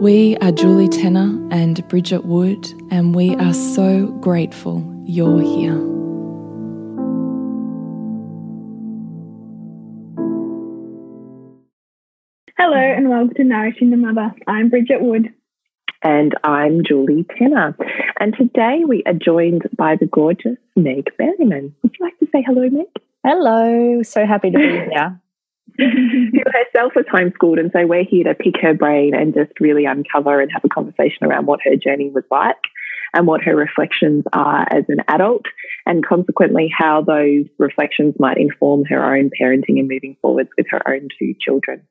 We are Julie Tenner and Bridget Wood, and we are so grateful you're here. Hello, and welcome to Nourishing the Mother. I'm Bridget Wood. And I'm Julie Tenner. And today we are joined by the gorgeous Meg Berryman. Would you like to say hello, Meg? Hello. So happy to be here. Who herself was homeschooled. And so we're here to pick her brain and just really uncover and have a conversation around what her journey was like and what her reflections are as an adult, and consequently how those reflections might inform her own parenting and moving forwards with her own two children.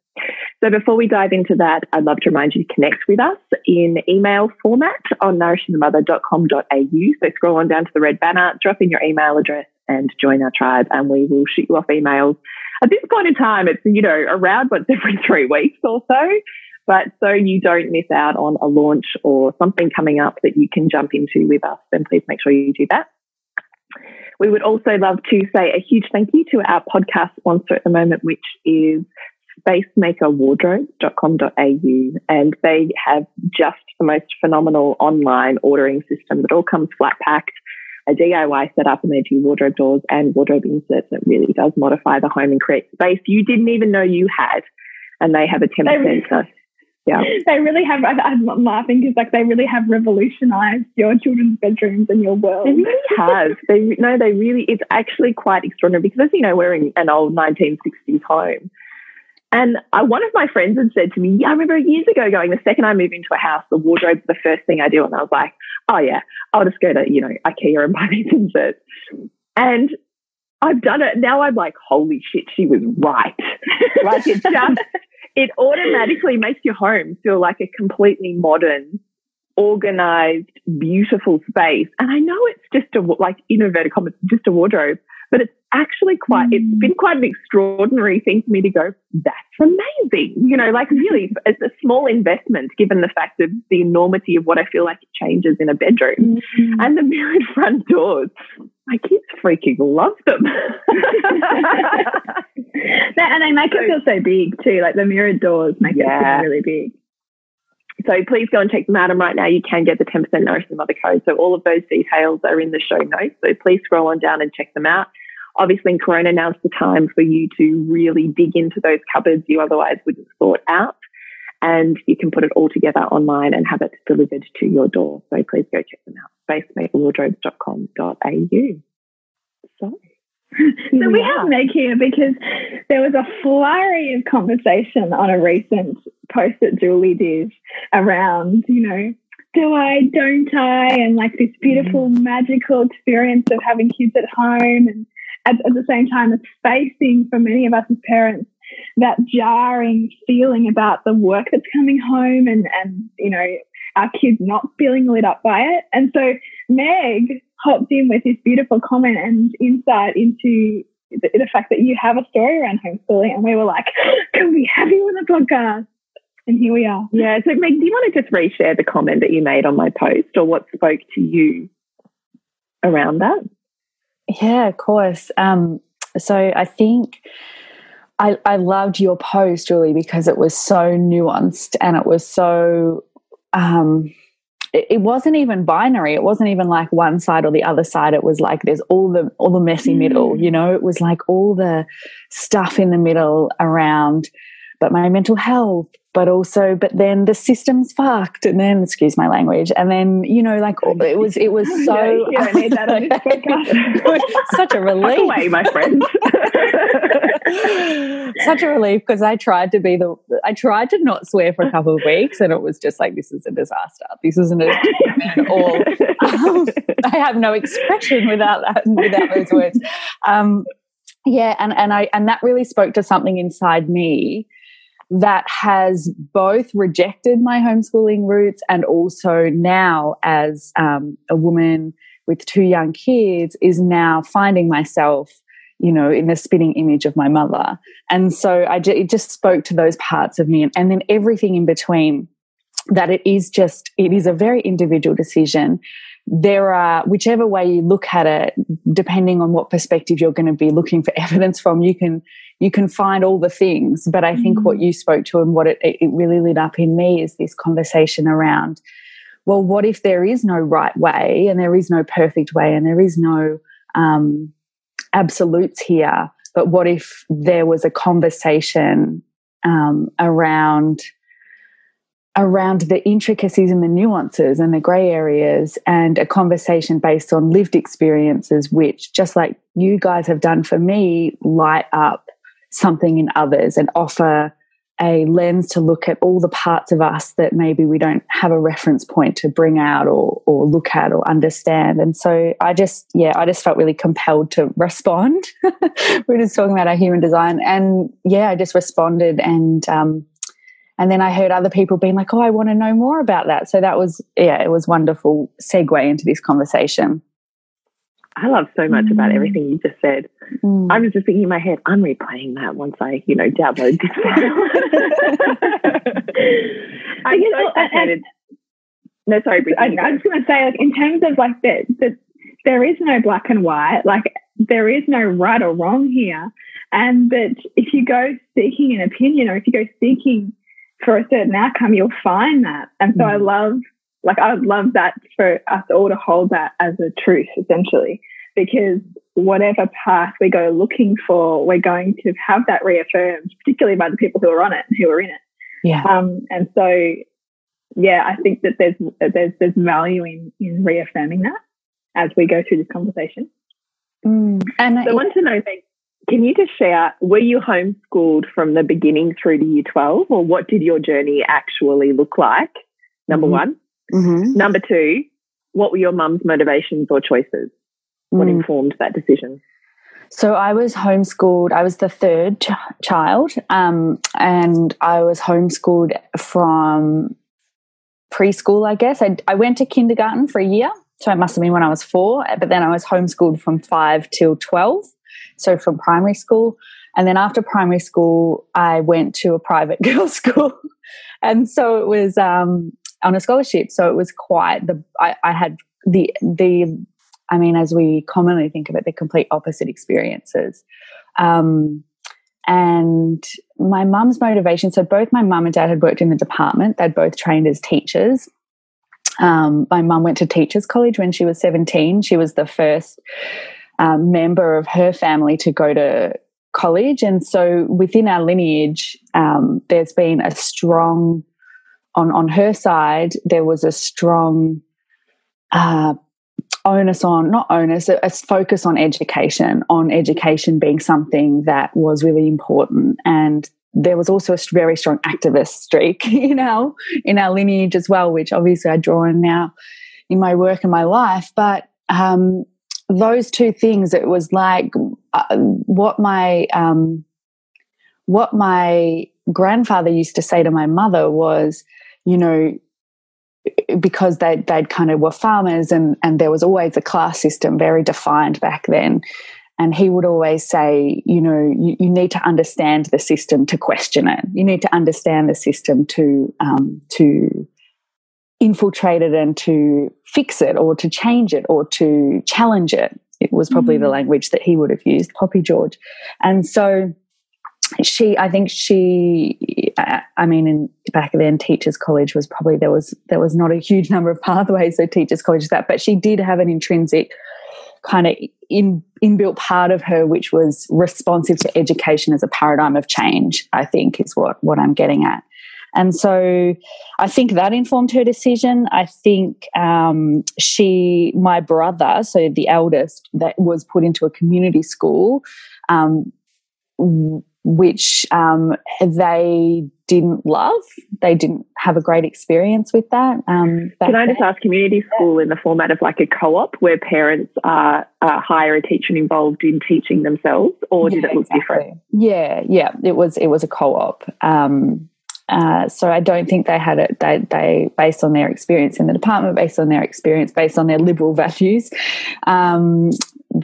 So before we dive into that, I'd love to remind you to connect with us in email format on nourishingthemother.com.au. So scroll on down to the red banner, drop in your email address and join our tribe and we will shoot you off emails at this point in time, it's, you know, around once every three weeks or so. But so you don't miss out on a launch or something coming up that you can jump into with us, then please make sure you do that. We would also love to say a huge thank you to our podcast sponsor at the moment, which is spacemakerwardrobe.com.au. And they have just the most phenomenal online ordering system that all comes flat packed a DIY setup and they do wardrobe doors and wardrobe inserts. that really does modify the home and create space you didn't even know you had. And they have a 10% really, yeah. They really have, I'm laughing because like they really have revolutionized your children's bedrooms and your world. They really have. They, no, they really, it's actually quite extraordinary because as you know, we're in an old 1960s home. And I, one of my friends had said to me, yeah, I remember years ago going, the second I move into a house, the wardrobe's the first thing I do. And I was like, oh yeah, I'll just go to, you know, IKEA and buy these inserts. And I've done it. Now I'm like, holy shit, she was right. like it just, it automatically makes your home feel like a completely modern, organized, beautiful space. And I know it's just a, like, innovative comment, just a wardrobe, but it's actually quite—it's been quite an extraordinary thing for me to go, that's amazing. You know, like really, it's a small investment given the fact of the enormity of what I feel like it changes in a bedroom. Mm-hmm. And the mirrored front doors, my kids freaking love them. and they make it feel so big too. Like the mirrored doors make yeah. it feel really big. So please go and check them out. And right now you can get the 10% Nourish the Mother code. So all of those details are in the show notes. So please scroll on down and check them out. Obviously, in Corona, now's the time for you to really dig into those cupboards you otherwise wouldn't sort out. And you can put it all together online and have it delivered to your door. So please go check them out. spacemakerwardrobes.com.au. So, so we have Meg here because there was a flurry of conversation on a recent post that Julie did around, you know, do I, don't I, and like this beautiful mm. magical experience of having kids at home and at, at the same time, it's facing for many of us as parents that jarring feeling about the work that's coming home and, and, you know, our kids not feeling lit up by it. And so Meg hopped in with this beautiful comment and insight into the, the fact that you have a story around homeschooling. And we were like, can we have you on the podcast? and here we are. Yeah. So, Meg, do you want to just reshare the comment that you made on my post or what spoke to you around that? Yeah, of course. Um, so, I think I, I loved your post, Julie, because it was so nuanced and it was so. Um, it, wasn't even binary. It wasn't even like one side or the other side. It was like there's all the all the messy mm. middle. You know, it was like all the stuff in the middle around but my mental health, but also, but then the system's fucked, and then excuse my language, and then you know, like it was, it was so. you don't need that on Such a relief, away, my friend. Such a relief because I tried to be the, I tried to not swear for a couple of weeks, and it was just like this is a disaster. This isn't a at all. Um, I have no expression without that, without those words. Um, yeah, and and I and that really spoke to something inside me that has both rejected my homeschooling roots and also now as um, a woman with two young kids is now finding myself you know in the spitting image of my mother. And so I it just spoke to those parts of me and, and then everything in between that it is just it is a very individual decision there are whichever way you look at it depending on what perspective you're going to be looking for evidence from you can you can find all the things but i think what mm. you spoke to and what it, it really lit up in me is this conversation around well what if there is no right way and there is no perfect way and there is no um, absolutes here but what if there was a conversation um, around around the intricacies and the nuances and the grey areas and a conversation based on lived experiences, which, just like you guys have done for me, light up something in others and offer a lens to look at all the parts of us that maybe we don't have a reference point to bring out or or look at or understand. And so I just yeah, I just felt really compelled to respond. we are just talking about our human design, and yeah, I just responded and um, and then I heard other people being like, "Oh, I want to know more about that." So that was yeah, it was wonderful segue into this conversation. I love so much mm. about everything you just said. Mm. I was just thinking in my head, I'm replaying that once I, you know, download this. I'm so fascinated. No, sorry, I, I was going to say, like, in terms of like the, the, there is no black and white. Like, there is no right or wrong here. And that if you go seeking an opinion or if you go seeking for a certain outcome, you'll find that. And so mm. I love, like, I would love that for us all to hold that as a truth, essentially, because whatever path we go looking for, we're going to have that reaffirmed, particularly by the people who are on it and who are in it. Yeah. Um, and so, yeah, I think that there's there's there's value in in reaffirming that as we go through this conversation. Mm. And so I want to know, can you just share, were you homeschooled from the beginning through to year 12, or what did your journey actually look like? Number mm-hmm. one. Mm-hmm. Number two, what were your mum's motivations or choices? What mm. informed that decision? So I was homeschooled. I was the third ch- child, um, and I was homeschooled from preschool. I guess I, I went to kindergarten for a year, so it must have been when I was four. But then I was homeschooled from five till twelve so from primary school. And then after primary school, I went to a private girls' school. and so it was um, on a scholarship. So it was quite the, I, I had the, the, I mean, as we commonly think of it, the complete opposite experiences. Um, and my mum's motivation so both my mum and dad had worked in the department, they'd both trained as teachers. Um, my mum went to teachers college when she was 17. She was the first um, member of her family to go to college. And so within our lineage, um, there's been a strong, on, on her side, there was a strong uh, onus on, not onus, a, a focus on education, on education being something that was really important. And there was also a very strong activist streak in our in our lineage as well, which obviously I draw on now in my work and my life. But um, those two things, it was like uh, what my um, what my grandfather used to say to my mother was, you know, because they they'd kind of were farmers and and there was always a class system very defined back then. and he would always say, you know, you, you, need to understand the system to question it. You need to understand the system to um, to infiltrate it and to fix it or to change it or to challenge it. It was probably mm. the language that he would have used, Poppy George. And so she, I think she, I mean, in back then, teachers college was probably there was there was not a huge number of pathways so teachers college that, but she did have an intrinsic kind of in inbuilt part of her which was responsive to education as a paradigm of change. I think is what what I'm getting at. And so I think that informed her decision. I think um, she, my brother, so the eldest, that was put into a community school, um, which um, they didn't love. They didn't have a great experience with that. Um, Can I just ask community school in the format of like a co op where parents are, uh, hire a teacher involved in teaching themselves, or did yeah, it look exactly. different? Yeah, yeah, it was. It was a co op. Uh, so I don't think they had it. They, they, based on their experience in the department, based on their experience, based on their liberal values, um,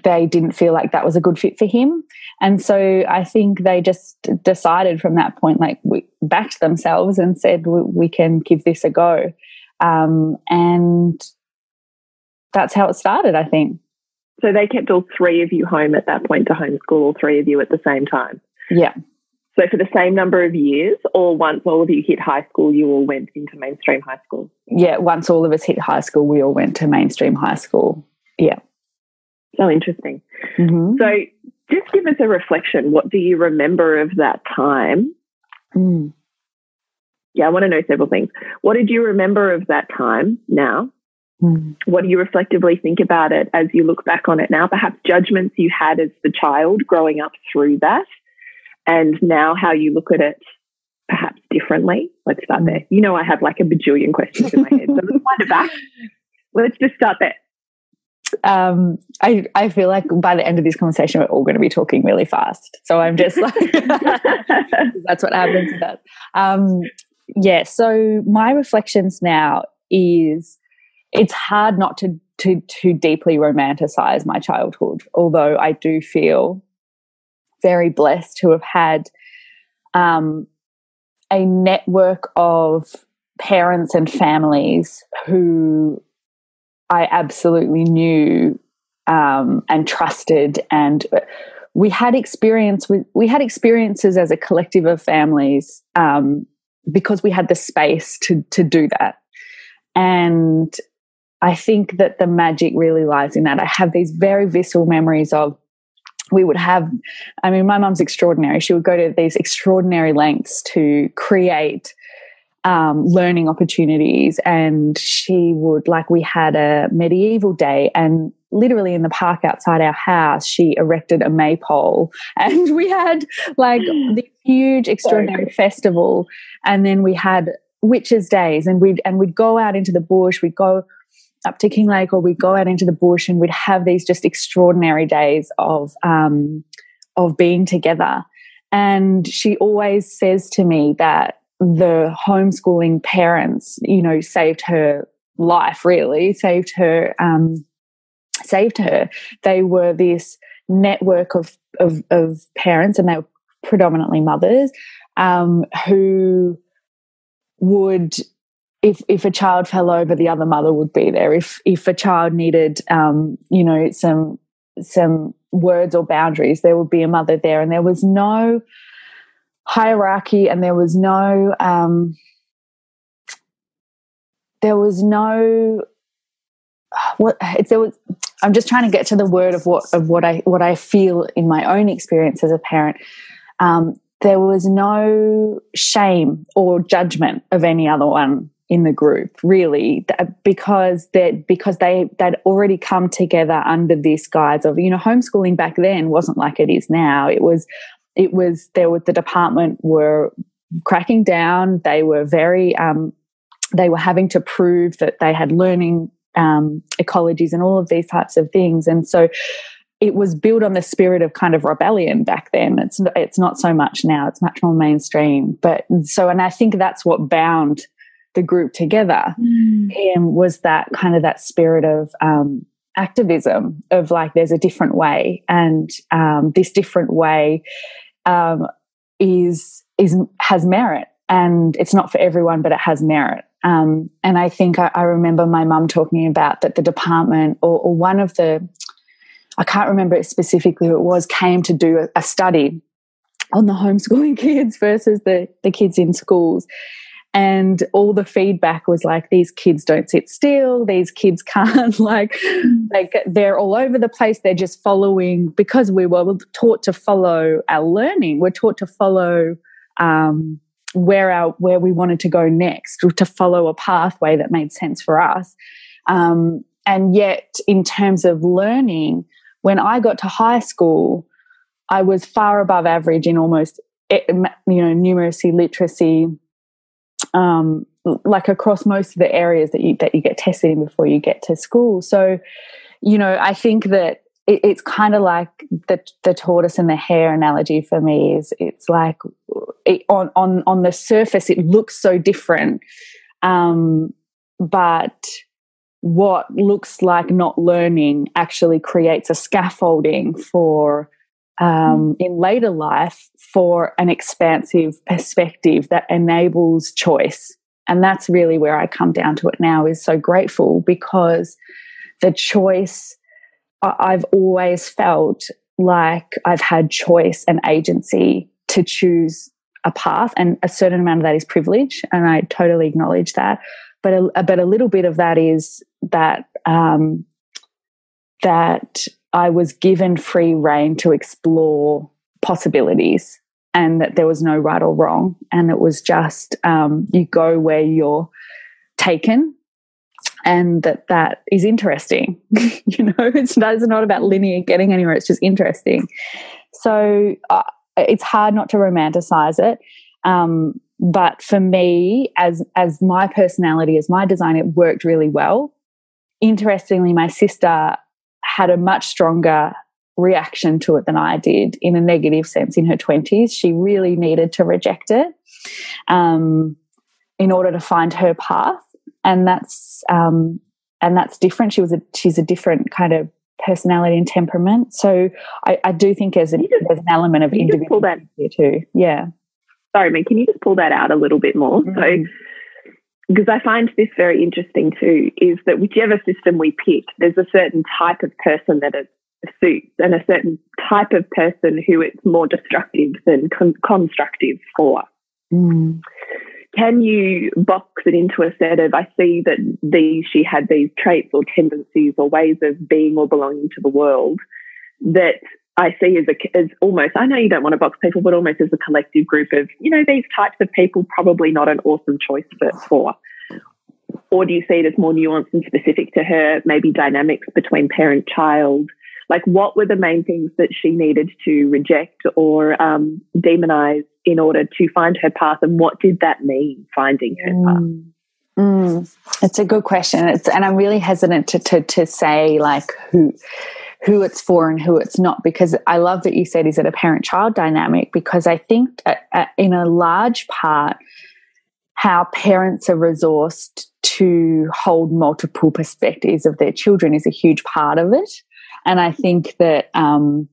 they didn't feel like that was a good fit for him. And so I think they just decided from that point, like we backed themselves and said we, we can give this a go, um, and that's how it started. I think. So they kept all three of you home at that point to homeschool all three of you at the same time. Yeah. So for the same number of years, or once all of you hit high school, you all went into mainstream high school? Yeah, once all of us hit high school, we all went to mainstream high school. Yeah. So interesting. Mm-hmm. So just give us a reflection. What do you remember of that time? Mm. Yeah, I want to know several things. What did you remember of that time now? Mm. What do you reflectively think about it as you look back on it now? Perhaps judgments you had as the child growing up through that and now how you look at it perhaps differently. Let's start there. You know, I have like a bajillion questions in my head, so let's wind it back. Let's just start there. Um, I, I feel like by the end of this conversation, we're all going to be talking really fast. So I'm just like, that's what happens. That. Um, yeah. So my reflections now is it's hard not to, to, to deeply romanticize my childhood, although I do feel very blessed to have had um, a network of parents and families who I absolutely knew um, and trusted, and we had experience with we had experiences as a collective of families um, because we had the space to to do that, and I think that the magic really lies in that. I have these very visceral memories of we would have, I mean, my mum's extraordinary. She would go to these extraordinary lengths to create um, learning opportunities. And she would, like, we had a medieval day, and literally in the park outside our house, she erected a maypole. And we had, like, the huge, extraordinary festival. And then we had witches' days, and we'd, and we'd go out into the bush, we'd go up to Kinglake or we'd go out into the bush and we'd have these just extraordinary days of um, of being together. And she always says to me that the homeschooling parents, you know, saved her life. Really saved her. Um, saved her. They were this network of of, of parents, and they were predominantly mothers um, who would if if a child fell over, the other mother would be there. If if a child needed, um, you know, some some words or boundaries, there would be a mother there, and there was no hierarchy, and there was no um, there was no what there was. I'm just trying to get to the word of what of what I what I feel in my own experience as a parent. Um, there was no shame or judgment of any other one in the group really because that because they they'd already come together under this guise of you know homeschooling back then wasn't like it is now it was it was there was the department were cracking down they were very um, they were having to prove that they had learning um, ecologies and all of these types of things and so it was built on the spirit of kind of rebellion back then. It's it's not so much now. It's much more mainstream. But so, and I think that's what bound the group together. Mm. was that kind of that spirit of um, activism of like there's a different way. And um, this different way um, is is has merit. And it's not for everyone but it has merit. Um, and i think I, I remember my mum talking about that the department or, or, one of the i can't remember it specifically who it was came to do a, a study on the homeschooling kids versus the the kids in schools and all the feedback was like these kids don't sit still. These kids can't like like they're all over the place. They're just following because we were taught to follow our learning. We're taught to follow um, where our where we wanted to go next to follow a pathway that made sense for us. Um, and yet in terms of learning when i got to high school i was far above average in almost eh, you know numeracy literacy um, like across most of the areas that you that you get tested in before you get to school. So, you know, I think that it, it's kind of like the the tortoise and the hare analogy for me is it's like it, on on on the surface it looks so different, um, but what looks like not learning actually creates a scaffolding for um, in later life for an expansive perspective that enables choice. And that's really where I come down to it now is so grateful because the choice I've always felt like I've had choice and agency to choose a path and a certain amount of that is privilege and I totally acknowledge that but a, but a little bit of that is that um, that I was given free reign to explore possibilities and that there was no right or wrong. And it was just um, you go where you're taken and that that is interesting. you know, it's, not, it's not about linear getting anywhere, it's just interesting. So uh, it's hard not to romanticize it. Um, but for me, as as my personality, as my design, it worked really well. Interestingly, my sister had a much stronger reaction to it than I did in a negative sense in her 20s. She really needed to reject it um, in order to find her path. And that's um, and that's different. She was a she's a different kind of personality and temperament. So I, I do think there's, an, there's an element of individual here too. Yeah. Sorry, man. Can you just pull that out a little bit more? Mm-hmm. So because I find this very interesting too, is that whichever system we pick, there's a certain type of person that it suits and a certain type of person who it's more destructive than con- constructive for. Mm. Can you box it into a set of, I see that these, she had these traits or tendencies or ways of being or belonging to the world that I see as, a, as almost, I know you don't want to box people, but almost as a collective group of, you know, these types of people, probably not an awesome choice for. for. Or do you see it as more nuanced and specific to her, maybe dynamics between parent child? Like, what were the main things that she needed to reject or um, demonize in order to find her path? And what did that mean, finding her mm. path? Mm, it's a good question. It's, and I'm really hesitant to, to, to say like who, who it's for and who it's not. Because I love that you said is it a parent child dynamic? Because I think uh, uh, in a large part how parents are resourced to hold multiple perspectives of their children is a huge part of it. And I think that um,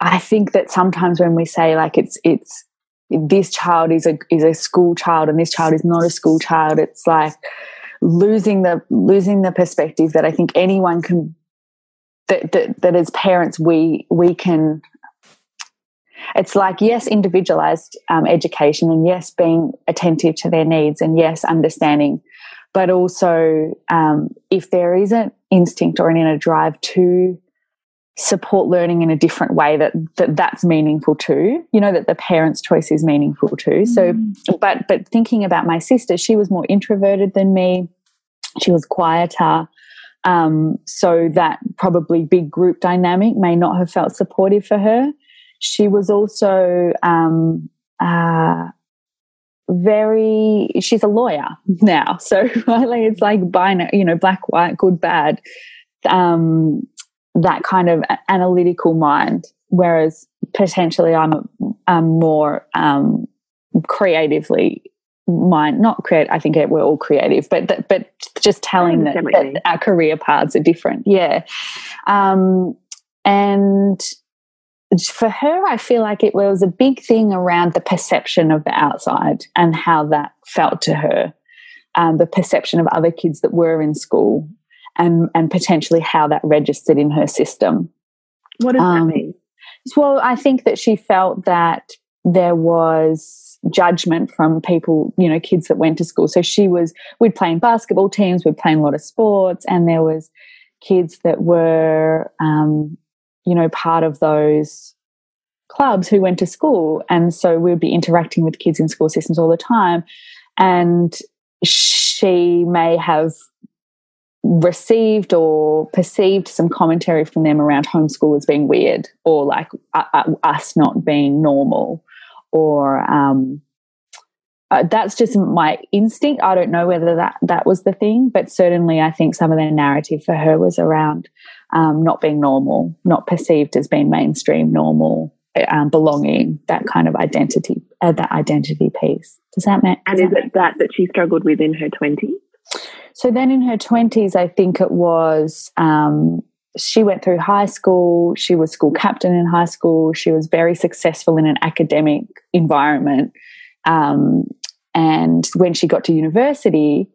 I think that sometimes when we say like it's it's this child is a is a school child and this child is not a school child it's like losing the losing the perspective that I think anyone can that, that, that as parents we we can it's like yes individualized um, education and yes being attentive to their needs and yes understanding but also um, if there is an instinct or an inner drive to support learning in a different way that, that that's meaningful too you know that the parents choice is meaningful too. So mm. but but thinking about my sister she was more introverted than me. She was quieter um, so that probably big group dynamic may not have felt supportive for her. She was also um, uh, very, she's a lawyer now. So really it's like binary, you know, black, white, good, bad. Um, that kind of analytical mind. Whereas potentially I'm, I'm more um, creatively mind not create i think we're all creative but that, but just telling that, that, our career paths are different. Yeah. Um, and for her i feel like it was a big thing around the perception of the outside and how that felt to her. Um, the perception of other kids that were in school and and potentially how that registered in her system. What does um, that mean? well i think that she felt that there was judgment from people, you know, kids that went to school. So she was, we'd play in basketball teams, we'd play in a lot of sports, and there was kids that were, um, you know, part of those clubs who went to school. And so we'd be interacting with kids in school systems all the time. And she may have received or perceived some commentary from them around homeschool as being weird or like uh, uh, us not being normal or um, uh, that's just my instinct. I don't know whether that that was the thing, but certainly I think some of the narrative for her was around um, not being normal, not perceived as being mainstream, normal, um, belonging, that kind of identity, uh, that identity piece. Does that make? And is it that that she struggled with in her twenties? So then, in her twenties, I think it was um, she went through high school. She was school captain in high school. She was very successful in an academic environment. Um, and when she got to university,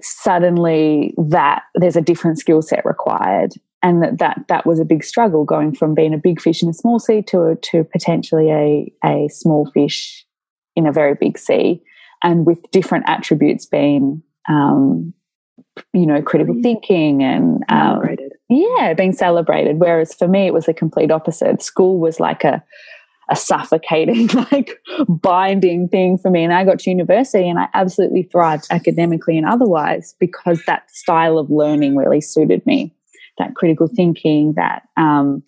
suddenly that there's a different skill set required. And that, that that was a big struggle going from being a big fish in a small sea to, to potentially a, a small fish in a very big sea. And with different attributes being um, you know, critical thinking and um, yeah, being celebrated. Whereas for me, it was the complete opposite. School was like a a suffocating, like binding thing for me. And I got to university and I absolutely thrived academically and otherwise because that style of learning really suited me. That critical thinking, that um,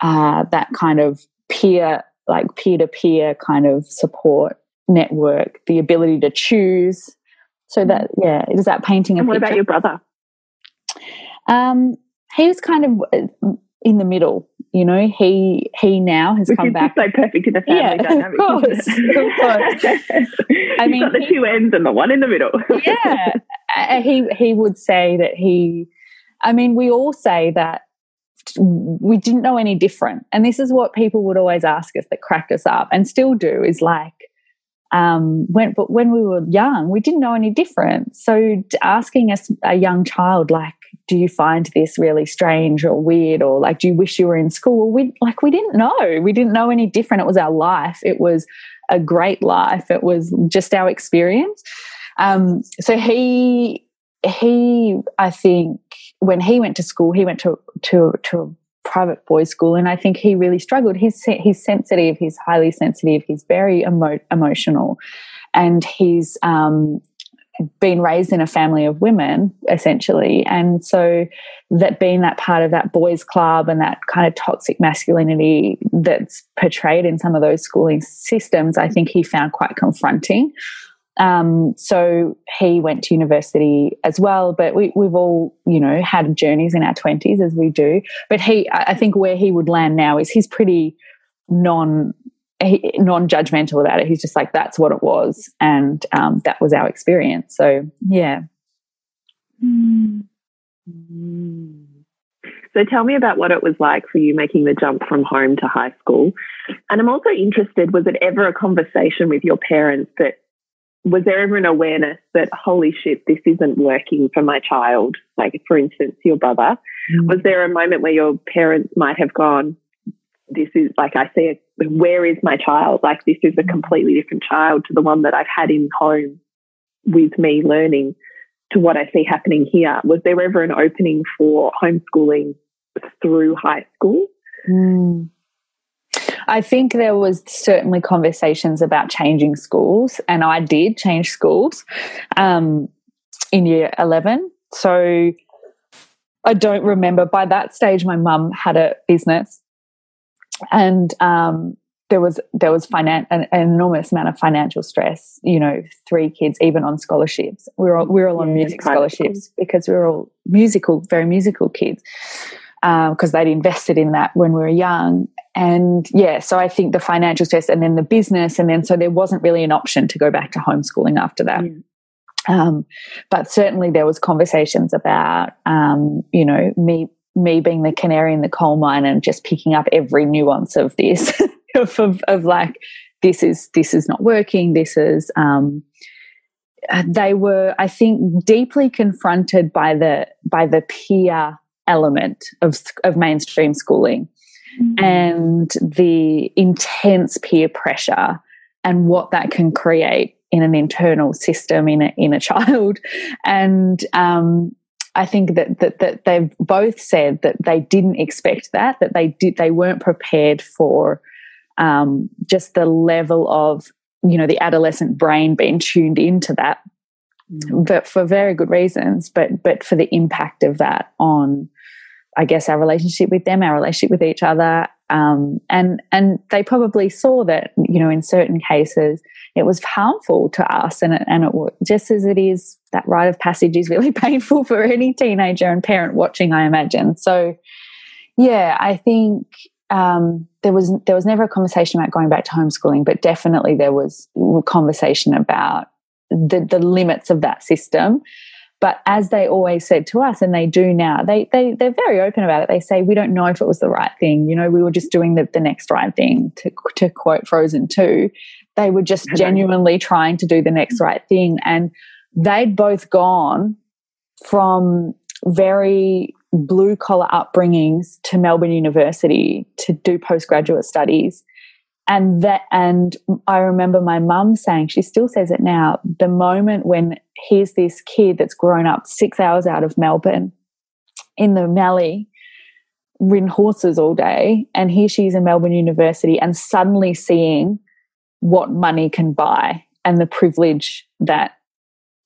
uh, that kind of peer, like peer to peer kind of support network, the ability to choose. So that yeah, is that painting. And what picture. about your brother? Um, he was kind of uh, in the middle. You know, he he now has Which come back. so perfect in the family yeah, dynamic. Of course, of course. I mean, got the he, two ends and the one in the middle. yeah, he he would say that he. I mean, we all say that we didn't know any different, and this is what people would always ask us that cracked us up, and still do. Is like, um, when but when we were young, we didn't know any different. So asking us a young child like do you find this really strange or weird or like do you wish you were in school? We like we didn't know. We didn't know any different. It was our life. It was a great life. It was just our experience. Um, so he he i think when he went to school he went to to to a private boys school and i think he really struggled. He's he's sensitive he's highly sensitive he's very emo- emotional and he's um, been raised in a family of women essentially. And so that being that part of that boys club and that kind of toxic masculinity that's portrayed in some of those schooling systems i think he found quite confronting um, so he went to university as well but we, we've all you know had journeys in our 20s as we do but he i think where he would land now is he's pretty non non-judgmental about it. He's just like, that's what it was. And um, that was our experience. So, yeah. Mm. So tell me about what it was like for you making the jump from home to high school. And I'm also interested, was it ever a conversation with your parents that was there ever an awareness that holy shit, this isn't working for my child? Like for instance, your brother. Mm. Was there a moment where your parents might have gone, this is like I see it, where is my child? Like this is a completely different child to the one that I've had in home with me learning to what I see happening here. Was there ever an opening for homeschooling through high school? Mm. I think there was certainly conversations about changing schools, and I did change schools um, in year 11. So I don't remember. By that stage, my mum had a business and um, there was there was finan- an, an, enormous amount of financial stress. You know, three kids, even on scholarships. We were all, we were all on music scholarships because we were all musical, very musical kids because um, they'd invested in that when we were young. and yeah, so I think the financial stress and then the business, and then so there wasn't really an option to go back to homeschooling after that. Mm. Um, but certainly there was conversations about, um, you know, me me being the canary in the coal mine and just picking up every nuance of this, of, of, of, like this is this is not working. This is um, uh, they were, I think, deeply confronted by the by the peer element of of mainstream schooling mm-hmm. and the intense peer pressure and what that can create in an internal system in a, in a child. And um, I think that, that that they've both said that they didn't expect that, that they did they weren't prepared for um, just the level of you know the adolescent brain being tuned into that, mm. but for very good reasons. But but for the impact of that on, I guess our relationship with them, our relationship with each other, um, and and they probably saw that you know in certain cases it was harmful to us and it, and it just as it is that rite of passage is really painful for any teenager and parent watching i imagine so yeah i think um, there was there was never a conversation about going back to homeschooling but definitely there was conversation about the the limits of that system but as they always said to us, and they do now, they they they're very open about it. They say we don't know if it was the right thing. You know, we were just doing the, the next right thing. To to quote Frozen two, they were just genuinely trying to do the next right thing. And they'd both gone from very blue collar upbringings to Melbourne University to do postgraduate studies. And that, and I remember my mum saying, she still says it now, the moment when here's this kid that's grown up six hours out of Melbourne in the Mallee, ridden horses all day, and here she is in Melbourne University and suddenly seeing what money can buy and the privilege that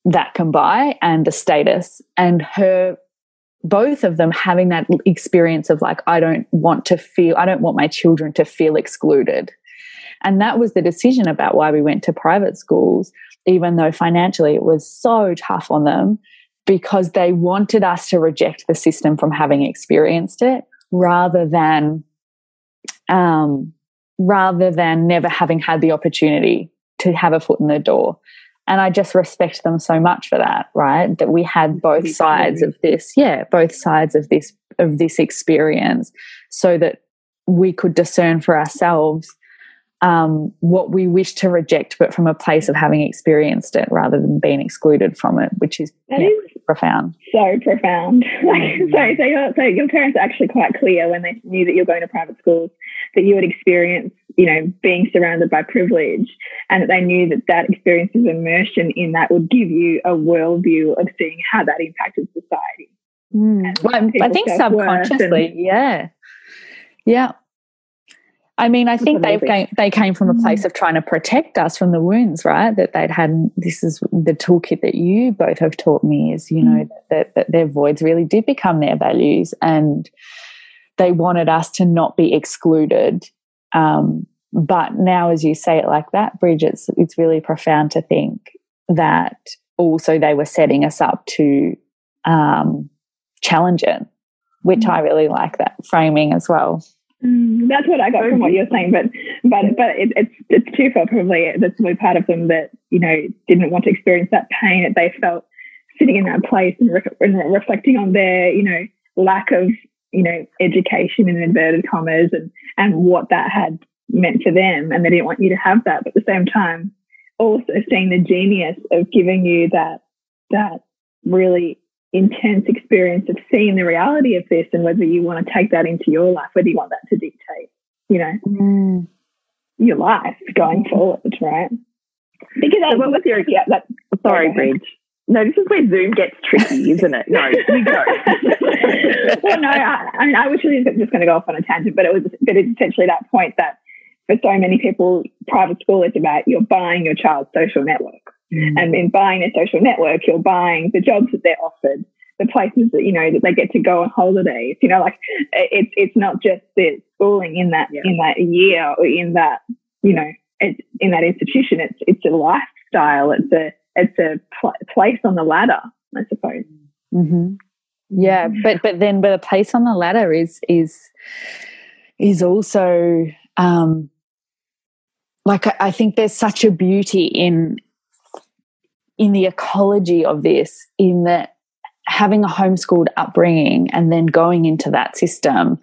that can buy and the status. And her both of them having that experience of like i don't want to feel i don't want my children to feel excluded and that was the decision about why we went to private schools even though financially it was so tough on them because they wanted us to reject the system from having experienced it rather than um, rather than never having had the opportunity to have a foot in the door. And I just respect them so much for that, right? That we had both sides of this, yeah, both sides of this of this experience so that we could discern for ourselves um, what we wish to reject, but from a place of having experienced it rather than being excluded from it, which is, yeah, is profound. So profound. Mm-hmm. so, so your, so your parents are actually quite clear when they knew that you're going to private schools that you would experience, you know, being surrounded by privilege, and that they knew that that experience of immersion in that would give you a worldview of seeing how that impacted society. Mm. Well, I think subconsciously, and, yeah, yeah. I mean, I think they came, they came from a mm. place of trying to protect us from the wounds, right? That they'd had. This is the toolkit that you both have taught me. Is you know mm. that, that their voids really did become their values, and they wanted us to not be excluded. Um, but now, as you say it like that, Bridget, it's, it's really profound to think that also they were setting us up to um, challenge it, which mm. I really like that framing as well. Mm, that's what I got from what you're saying, but but but it, it's it's twofold. Probably that's probably part of them that you know didn't want to experience that pain that they felt sitting in that place and, re- and reflecting on their you know lack of you know education in inverted commas and and what that had meant for them, and they didn't want you to have that. But at the same time, also seeing the genius of giving you that that really intense experience of seeing the reality of this and whether you want to take that into your life, whether you want that to dictate, you know, mm. your life going forward, right? Because so what was your yeah? That, sorry, Bridge. No, this is where Zoom gets tricky, isn't it? No, you go. well, no, I, I mean, I was really just going to go off on a tangent, but it was, but it's essentially that point that for so many people, private school is about you're buying your child's social network. Mm. And in buying a social network, you're buying the jobs that they're offered, the places that you know that they get to go on holidays. You know, like it's it's not just the schooling in that yeah. in that year or in that you know it's in that institution. It's it's a lifestyle. It's a it's a pl- place on the ladder, I suppose. Mm-hmm. Yeah, but but then but a place on the ladder is is is also um, like I, I think there's such a beauty in in the ecology of this, in that having a homeschooled upbringing and then going into that system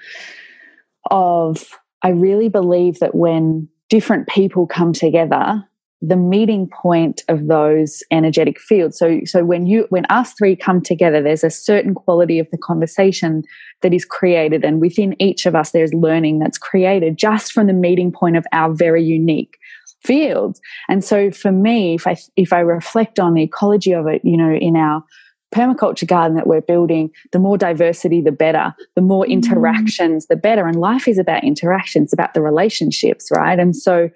of I really believe that when different people come together the meeting point of those energetic fields. So so when you when us three come together there's a certain quality of the conversation that is created. And within each of us there's learning that's created just from the meeting point of our very unique fields and so for me if i if i reflect on the ecology of it you know in our permaculture garden that we're building, the more diversity, the better. The more mm. interactions, the better. And life is about interactions, about the relationships, right? And so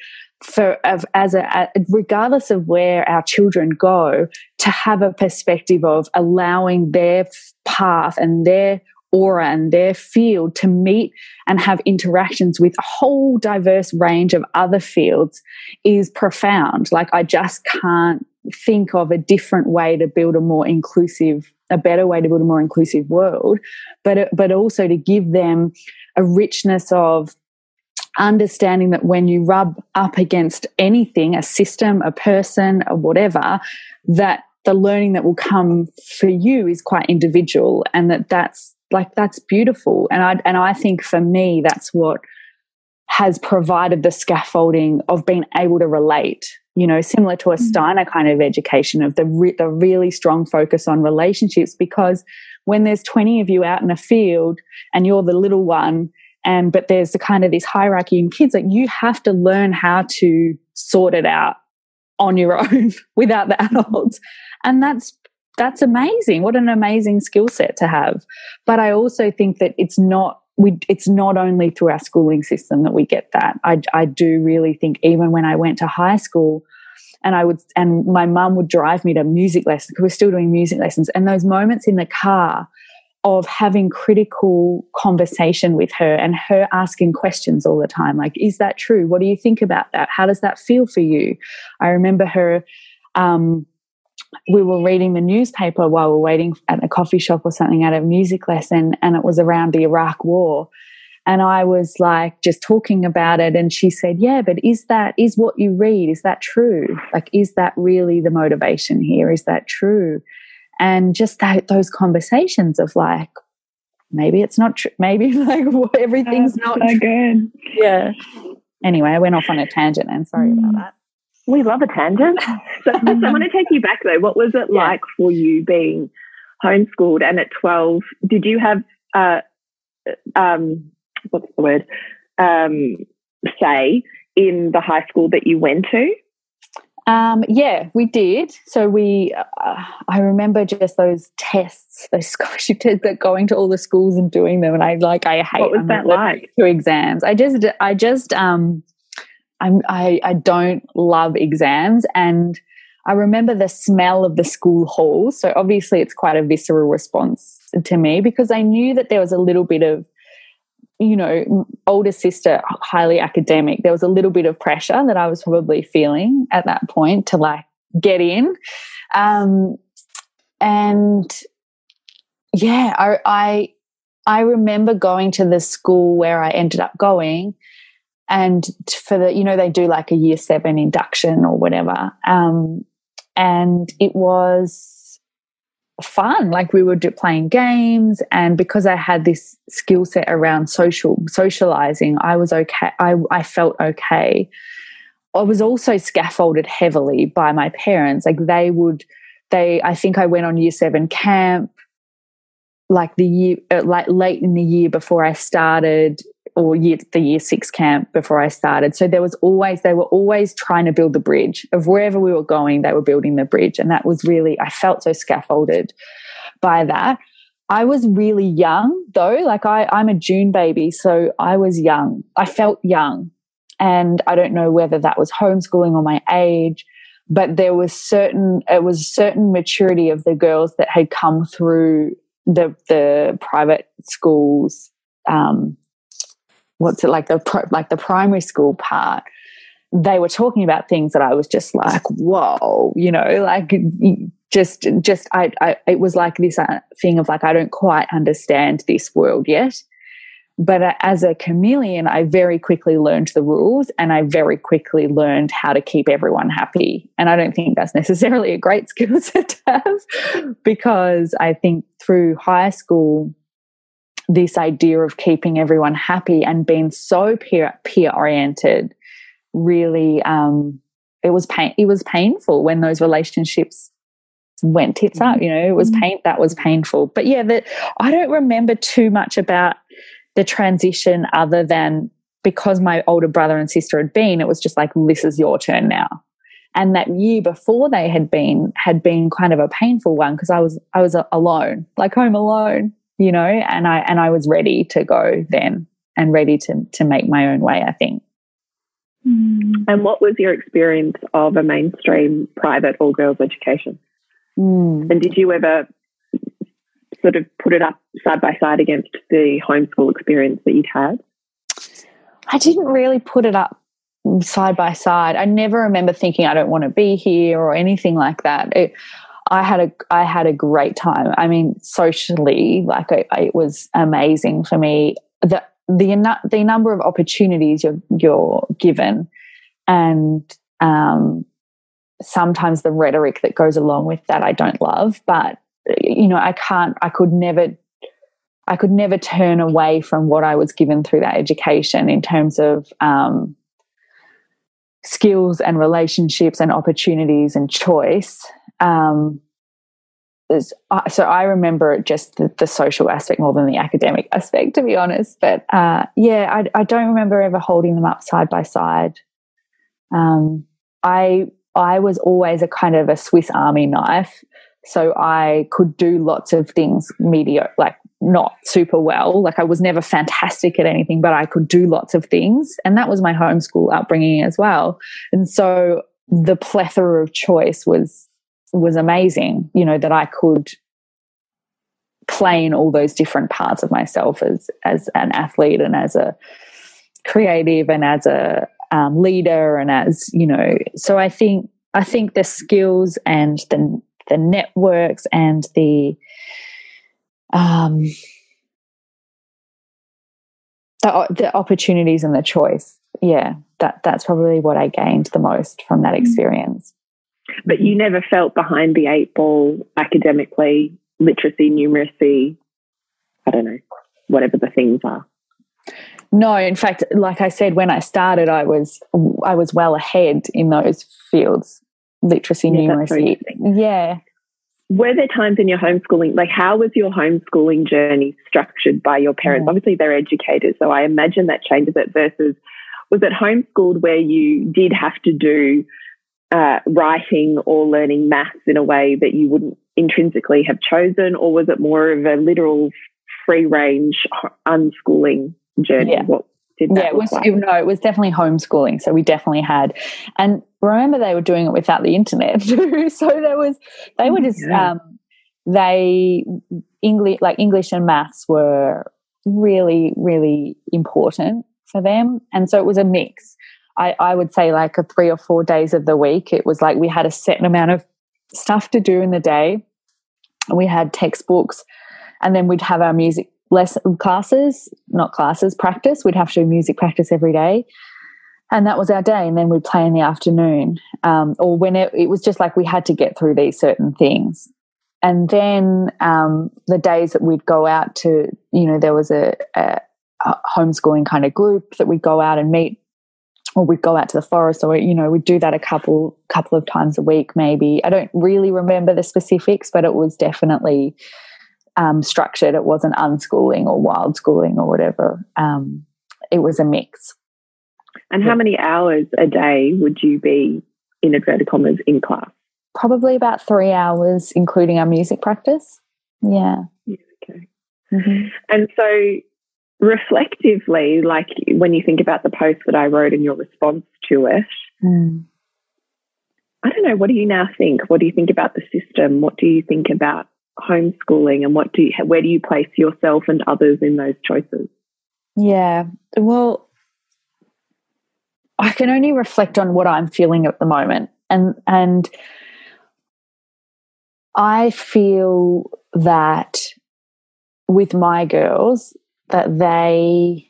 for as a, regardless of where our children go to have a perspective of allowing their path and their aura and their field to meet and have interactions with a whole diverse range of other fields is profound. Like i just can't think of a different way to build a more inclusive a better way to build a more inclusive world but but also to give them a richness of understanding that when you rub up against anything, a system, a person, or whatever, that the learning that will come for you is quite individual and that that's like that's beautiful and i and i think for me that's what has provided the scaffolding of being able to relate you know similar to a mm. steiner kind of education of the re- the really strong focus on relationships because when there's 20 of you out in a field and you're the little one and but there's the kind of this hierarchy in kids like you have to learn how to sort it out on your own without the adults and that's that's amazing. What an amazing skill set to have. But i also think that it's not we it's not only through our schooling system that we get that. I i do really think even when i went to high school and I would, and my mum would drive me to music lessons because we're still doing music lessons. And those moments in the car of having critical conversation with her and her asking questions all the time like is that true? What do you think about that? How does that feel for you? I remember her um, we were reading the newspaper while we were waiting at a coffee shop or something at a music lesson and it was around the iraq war. And i was like just talking about it and she said yeah but is that is what you read is that true? Like is that really the motivation here? Is that true? And just that those conversations of like maybe it's not true maybe like everything's not so good. Yeah. Anyway i went off on a tangent and sorry mm. about that we love a tangent so, so i want to take you back though what was it yeah. like for you being homeschooled and at 12 did you have uh, um, what's the word um, say in the high school that you went to um, yeah, we did. So we, uh, I remember just those tests, those scholarship tests, that going to all the schools and doing them, and I like, I hate. What was that like? Two exams, I just, I just, um, I'm, I, I don't love exams, and I remember the smell of the school halls. So obviously, it's quite a visceral response to me because I knew that there was a little bit of you know, older sister, highly academic, there was a little bit of pressure that I was probably feeling at that point to like get in. Um, and yeah, I, I, I remember going to the school where I ended up going and for the, you know, they do like a year seven induction or whatever. Um, and it was, fun. Like we were playing games, and because I had this skill set around social socializing, I was okay. I, I felt okay. I was also scaffolded heavily by my parents. Like they would, they. I think I went on year seven camp, like the year, uh, like late in the year before I started or year, the year six camp before I started. So there was always, they were always trying to build the bridge of wherever we were going, they were building the bridge. And that was really, I felt so scaffolded by that. I was really young though. Like I, I'm a June baby. So I was young. I felt young. And I don't know whether that was homeschooling or my age, but there was certain, it was certain maturity of the girls that had come through the, the private schools, um, what's it like the like the primary school part they were talking about things that I was just like, whoa, you know, like just, just, I, I it was like this uh, thing of like, I don't quite understand this world yet. but as a chameleon, I very quickly learned the rules and I very quickly learned how to keep everyone happy. And I don't think that's necessarily a great skill set to have because I think through high school, this idea of keeping everyone happy and being so peer peer oriented really um, it was pain it was painful when those relationships went tits up you know it was mm-hmm. pain that was painful but yeah that i don't remember too much about the transition other than because my older brother and sister had been, it was just like, this is your turn now. And that year before they had been, had been kind of a painful one because I was, I was alone, like home alone, you know, and I, and I was ready to go then and ready to, to make my own way, I think. Mm. And what was your experience of a mainstream private all girls education? Mm. And did you ever sort of put it up side by side against the homeschool experience that you'd had? I didn't really put it up side by side. I never remember thinking I don't want to be here or anything like that. It, I had a I had a great time. I mean, socially, like it, it was amazing for me. The the the number of opportunities you're you're given, and um, sometimes the rhetoric that goes along with that I don't love, but you know, I can't, I could never, I could never turn away from what I was given through that education in terms of um, skills and relationships and opportunities and choice. Um, so I remember just the, the, social aspect more than the academic aspect, to be honest. But uh, yeah, I, I, don't remember ever holding them up side by side. Um, I I was always a kind of a Swiss Army knife so I could do lots of things mediocre, like not super well. Like I was never fantastic at anything, but I could do lots of things. And that was my homeschool upbringing as well. And so the plethora of choice was was amazing, you know, that I could play in all those different parts of myself as as an athlete and as a creative and as a um, leader and as you know so i think i think the skills and the the networks and the um, the, the opportunities and the choice. Yeah, that that's probably what I gained the most from that mm. experience. But you never felt behind the eight ball academically, literacy, numeracy, I don't know, whatever the things are. No, in fact, like I said, when I started, I was I was well ahead in those fields literacy, yeah, numeracy. Yeah. Were there times in your homeschooling, like how was your homeschooling journey structured by your parents? Mm. Obviously, they're educators, so I imagine that changes it versus was it homeschooled where you did have to do uh, writing or learning maths in a way that you wouldn't intrinsically have chosen, or was it more of a literal free range unschooling journey? Yeah. What did yeah, it was like? no, it was definitely homeschooling. So we definitely had, and remember they were doing it without the internet too. so there was they were just yeah. um, they English like English and maths were really really important for them, and so it was a mix. I, I would say like a three or four days of the week. It was like we had a certain amount of stuff to do in the day. We had textbooks, and then we'd have our music lesson classes, not classes, practice. We'd have to do music practice every day. And that was our day. And then we'd play in the afternoon. Um, or when it, it, was just like we had to get through these certain things. And then um, the days that we'd go out to, you know, there was a, a, a homeschooling kind of group that we'd go out and meet or we'd go out to the forest or you know we'd do that a couple couple of times a week maybe i don't really remember the specifics but it was definitely um, structured. It wasn't unschooling or wild schooling or whatever. Um, it was a mix. And how many hours a day would you be in inverted commas in class? Probably about three hours, including our music practice. Yeah. yeah okay. Mm-hmm. And so, reflectively, like when you think about the post that I wrote and your response to it, mm. I don't know. What do you now think? What do you think about the system? What do you think about homeschooling and what do you, where do you place yourself and others in those choices? Yeah, well, I can only reflect on what I'm feeling at the moment, and and I feel that with my girls, that they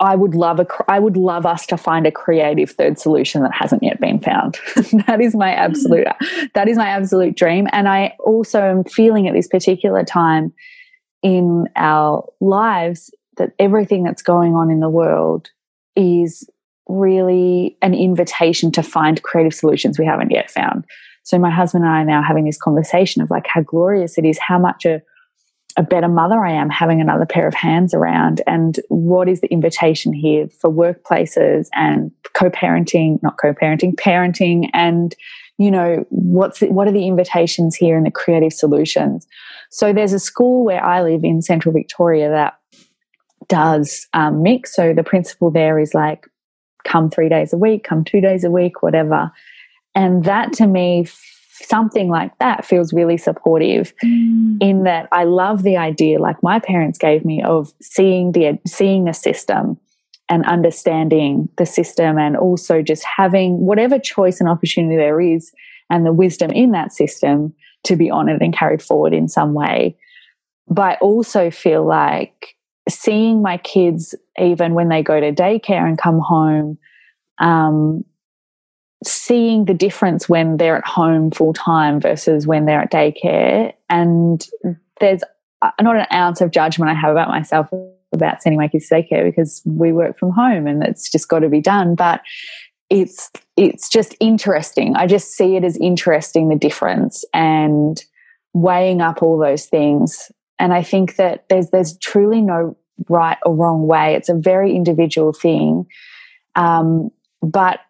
I would love a I would love us to find a creative third solution that hasn't yet been found. that is my hmm. absolute that is my absolute dream and I also am feeling at this particular time in our lives that everything that's going on in the world is really an invitation to find creative solutions we haven't yet found. So my husband and I are now having this conversation of like how glorious it is, how much a a better mother I am having another pair of hands around, and what is the invitation here for workplaces and co-parenting, not co-parenting, parenting, and you know what's the, what are the invitations here and the creative solutions. So there's a school where I live in Central Victoria that does um, mix. So the principal there is like, come three days a week, come two days a week, whatever. And that to me, something like that feels really supportive mm. in that I love the idea, like my parents gave me, of seeing the seeing the system and understanding the system and also just having whatever choice and opportunity there is and the wisdom in that system to be honored and carried forward in some way. But I also feel like seeing my kids, even when they go to daycare and come home, um, seeing the difference when they're at home full time versus when they're at daycare. And there's not an ounce of judgment I have about myself about sending my kids to daycare because we work from home and it's just got to be done. But it's it's just interesting. I just see it as interesting the difference and weighing up all those things. And I think that there's there's truly no right or wrong way. It's a very individual thing. Um, but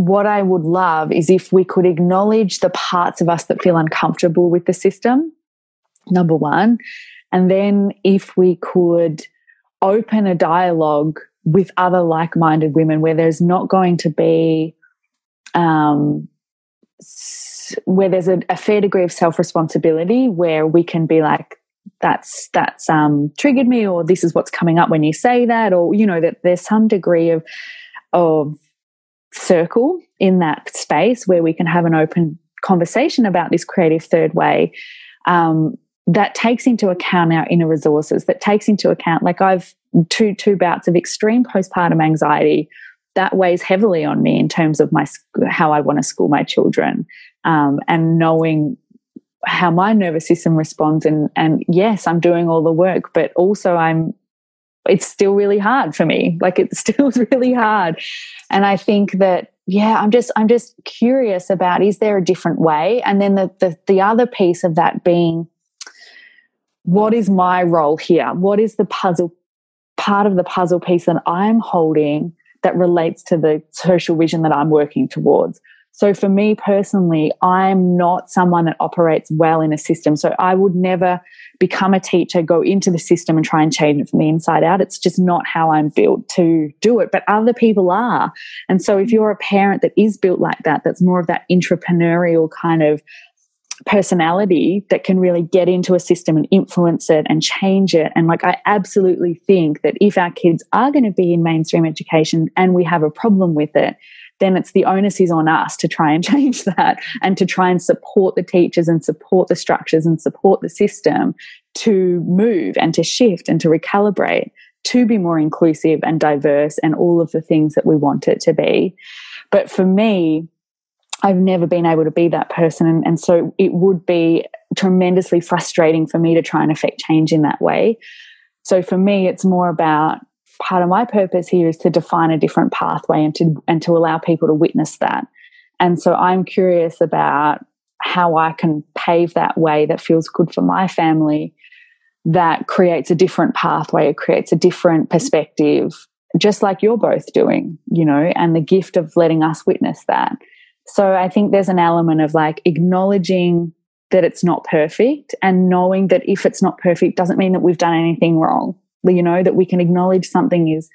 what I would love is if we could acknowledge the parts of us that feel uncomfortable with the system, number one. And then if we could open a dialogue with other like minded women where there's not going to be, um, where there's a, a fair degree of self responsibility, where we can be like, that's that's um, triggered me, or this is what's coming up when you say that, or you know that there's some degree of of circle in that space where we can have an open conversation about this creative third way um, that takes into account our inner resources that takes into account like i've two two bouts of extreme postpartum anxiety that weighs heavily on me in terms of my how i want to school my children um, and knowing how my nervous system responds and and yes i'm doing all the work but also i'm it's still really hard for me. Like it still really hard. And I think that, yeah, I'm just, I'm just curious about, is there a different way? And then the, the, the other piece of that being, what is my role here? What is the puzzle, part of the puzzle piece that I'm holding that relates to the social vision that I'm working towards? So for me personally, I'm not someone that operates well in a system. So I would never become a teacher, go into the system and try and change it from the inside out. It's just not how I'm built to do it. But other people are. And so if you're a parent that is built like that, that's more of that entrepreneurial kind of personality that can really get into a system and influence it and change it. And like, I absolutely think that if our kids are going to be in mainstream education and we have a problem with it, then it's the onus is on us to try and change that and to try and support the teachers and support the structures and support the system to move and to shift and to recalibrate to be more inclusive and diverse and all of the things that we want it to be. But for me, I've never been able to be that person. And, and so it would be tremendously frustrating for me to try and affect change in that way. So for me, it's more about part of my purpose here is to define a different pathway and to and to allow people to witness that. And so I'm curious about how I can pave that way that feels good for my family, that creates a different pathway, it creates a different perspective, just like you're both doing, you know, and the gift of letting us witness that. So I think there's an element of like acknowledging that it's not perfect and knowing that if it's not perfect doesn't mean that we've done anything wrong you know that we can acknowledge something is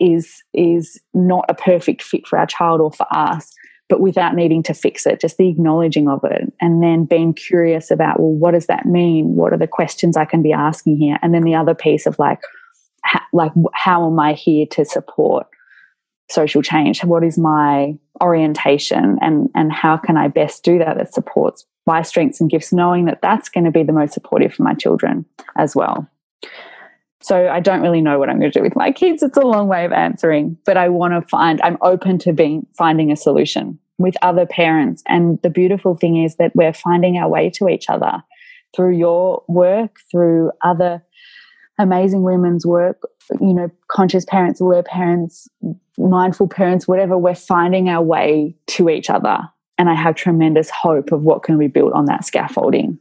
is is not a perfect fit for our child or for us but without needing to fix it just the acknowledging of it and then being curious about well what does that mean? What are the questions i can be asking here? And then the other piece of like ha, like how am i here to support social change? What is my orientation? And and how can i best do that? That supports my strengths and gifts knowing that that's going to be the most supportive for my children as well So I don't really know what I'm going to do with my kids. It's a long way of answering, but I want to find, I'm open to being, finding a solution with other parents. And the beautiful thing is that we're finding our way to each other through your work, through other amazing women's work, you know, conscious parents, aware parents, mindful parents, whatever, we're finding our way to each other. And I have tremendous hope of what can be built on that scaffolding.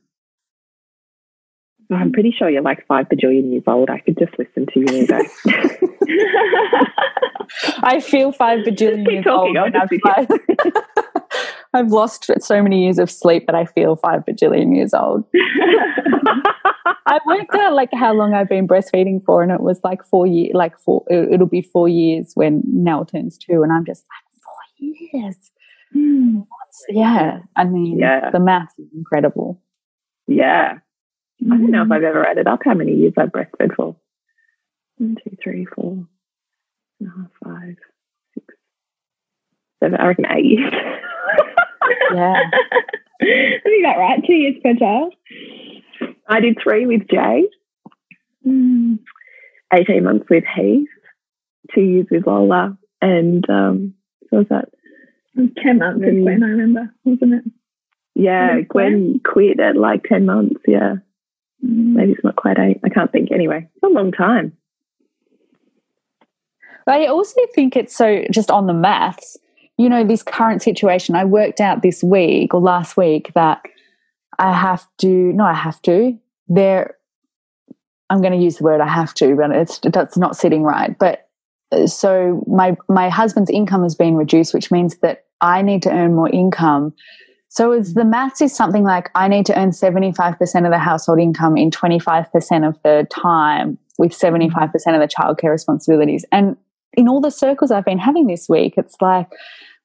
I'm pretty sure you're like five bajillion years old. I could just listen to you go. I feel five bajillion years old. I've, I've lost so many years of sleep, that I feel five bajillion years old. I worked out like how long I've been breastfeeding for, and it was like four years. Like four, it'll be four years when Nell turns two, and I'm just like four years. Mm. Yeah, I mean, yeah. the math is incredible. Yeah, I don't know if I've ever added up how many years I've breastfed for. One, two, three, four, and a half, five, six, seven. I reckon eight years. yeah. I think that right. Two years per child. I did three with Jay. Mm. 18 months with Heath, two years with Lola, and um, so was that? 10 months with Gwen, I remember, wasn't it? Yeah, Gwen quit at like 10 months, yeah. Maybe it's not quite eight. I can't think. Anyway, it's a long time. But I also think it's so just on the maths, you know, this current situation. I worked out this week or last week that I have to, no, I have to. There, I'm going to use the word I have to, but it's that's not sitting right. But uh, so my my husband's income has been reduced, which means that I need to earn more income so is the maths is something like I need to earn 75% of the household income in 25% of the time with 75% of the childcare responsibilities. And in all the circles I've been having this week, it's like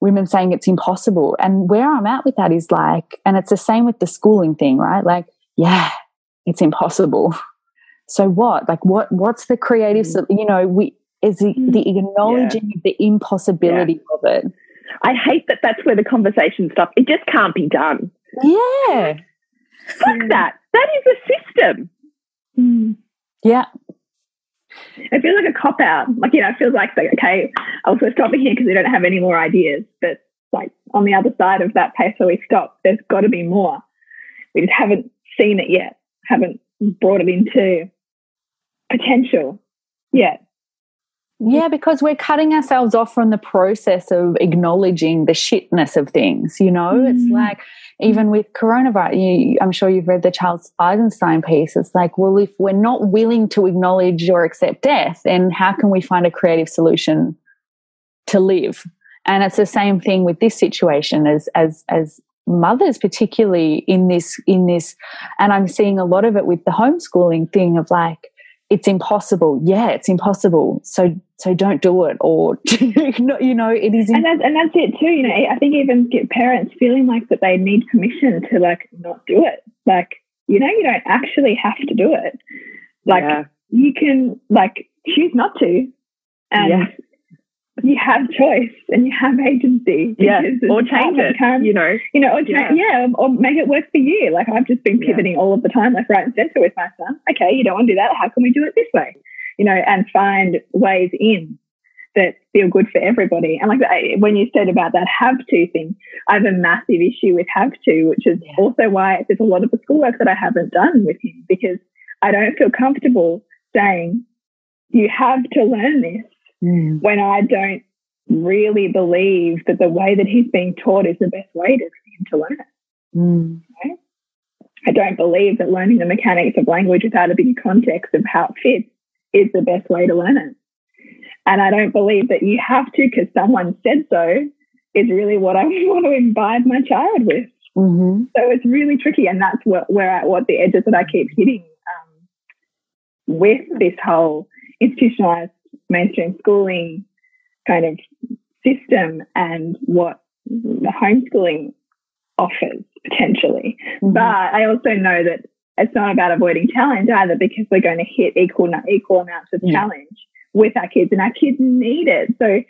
women saying it's impossible. And where I'm at with that is like, and it's the same with the schooling thing, right? Like, yeah, it's impossible. So what? Like what what's the creative, mm. you know, we is the, mm. the acknowledging yeah. the impossibility yeah. of it I hate that that's where the conversation stops. It just can't be done. Yeah. Fuck that. That is a system. Mm. Yeah. It feels like a cop out. Like, you know, it feels like, like okay, I'll stop stopping here because we don't have any more ideas. But like on the other side of that pace where we stop, there's got to be more. We just haven't seen it yet, haven't brought it into potential yet. Yeah, because we're cutting ourselves off from the process of acknowledging the shitness of things. You know, mm. it's like even with coronavirus, you, I'm sure you've read the Charles Eisenstein piece. It's like, well, if we're not willing to acknowledge or accept death, then how can we find a creative solution to live? And it's the same thing with this situation as as as mothers particularly in this in this and i'm seeing a lot of it with the homeschooling thing of like it's impossible. Yeah, it's impossible. So so don't do it, or you know, it is. and that's and that's it too. You know, I think even get parents feeling like that they need permission to like not do it. Like you know, you don't actually have to do it. Like yeah. you can like choose not to, and yeah you have choice and you have agency. Yeah, or change it. you know, you know, or yeah. yeah, or make it work for you. Like I've just been pivoting yeah. all of the time, like right and center with my son. Okay, you don't want to do that. How can we do it this way? You know, and find ways in that feel good for everybody. And like when you said about that have to thing, I have a massive issue with have to, which is yeah. also why there's a lot of the schoolwork that I haven't done with him because I don't feel comfortable saying you have to learn this mm. when I don't really believe that the way that he's being taught is the best way to, for him to learn it. Mm. Okay? I don't believe that learning the mechanics of language without a big context of how it fits is the best way to learn it. And I don't believe that you have to because someone said so is really what I want to imbibe my child with. Mm-hmm. So it's really tricky, and that's what where I, what the edges that I keep hitting um, with this whole institutionalized mainstream schooling kind of system and what the homeschooling offers potentially. Mm-hmm. But I also know that it's not about avoiding challenge either because we're going to hit equal equal amounts of yeah. challenge with our kids and our kids need it. So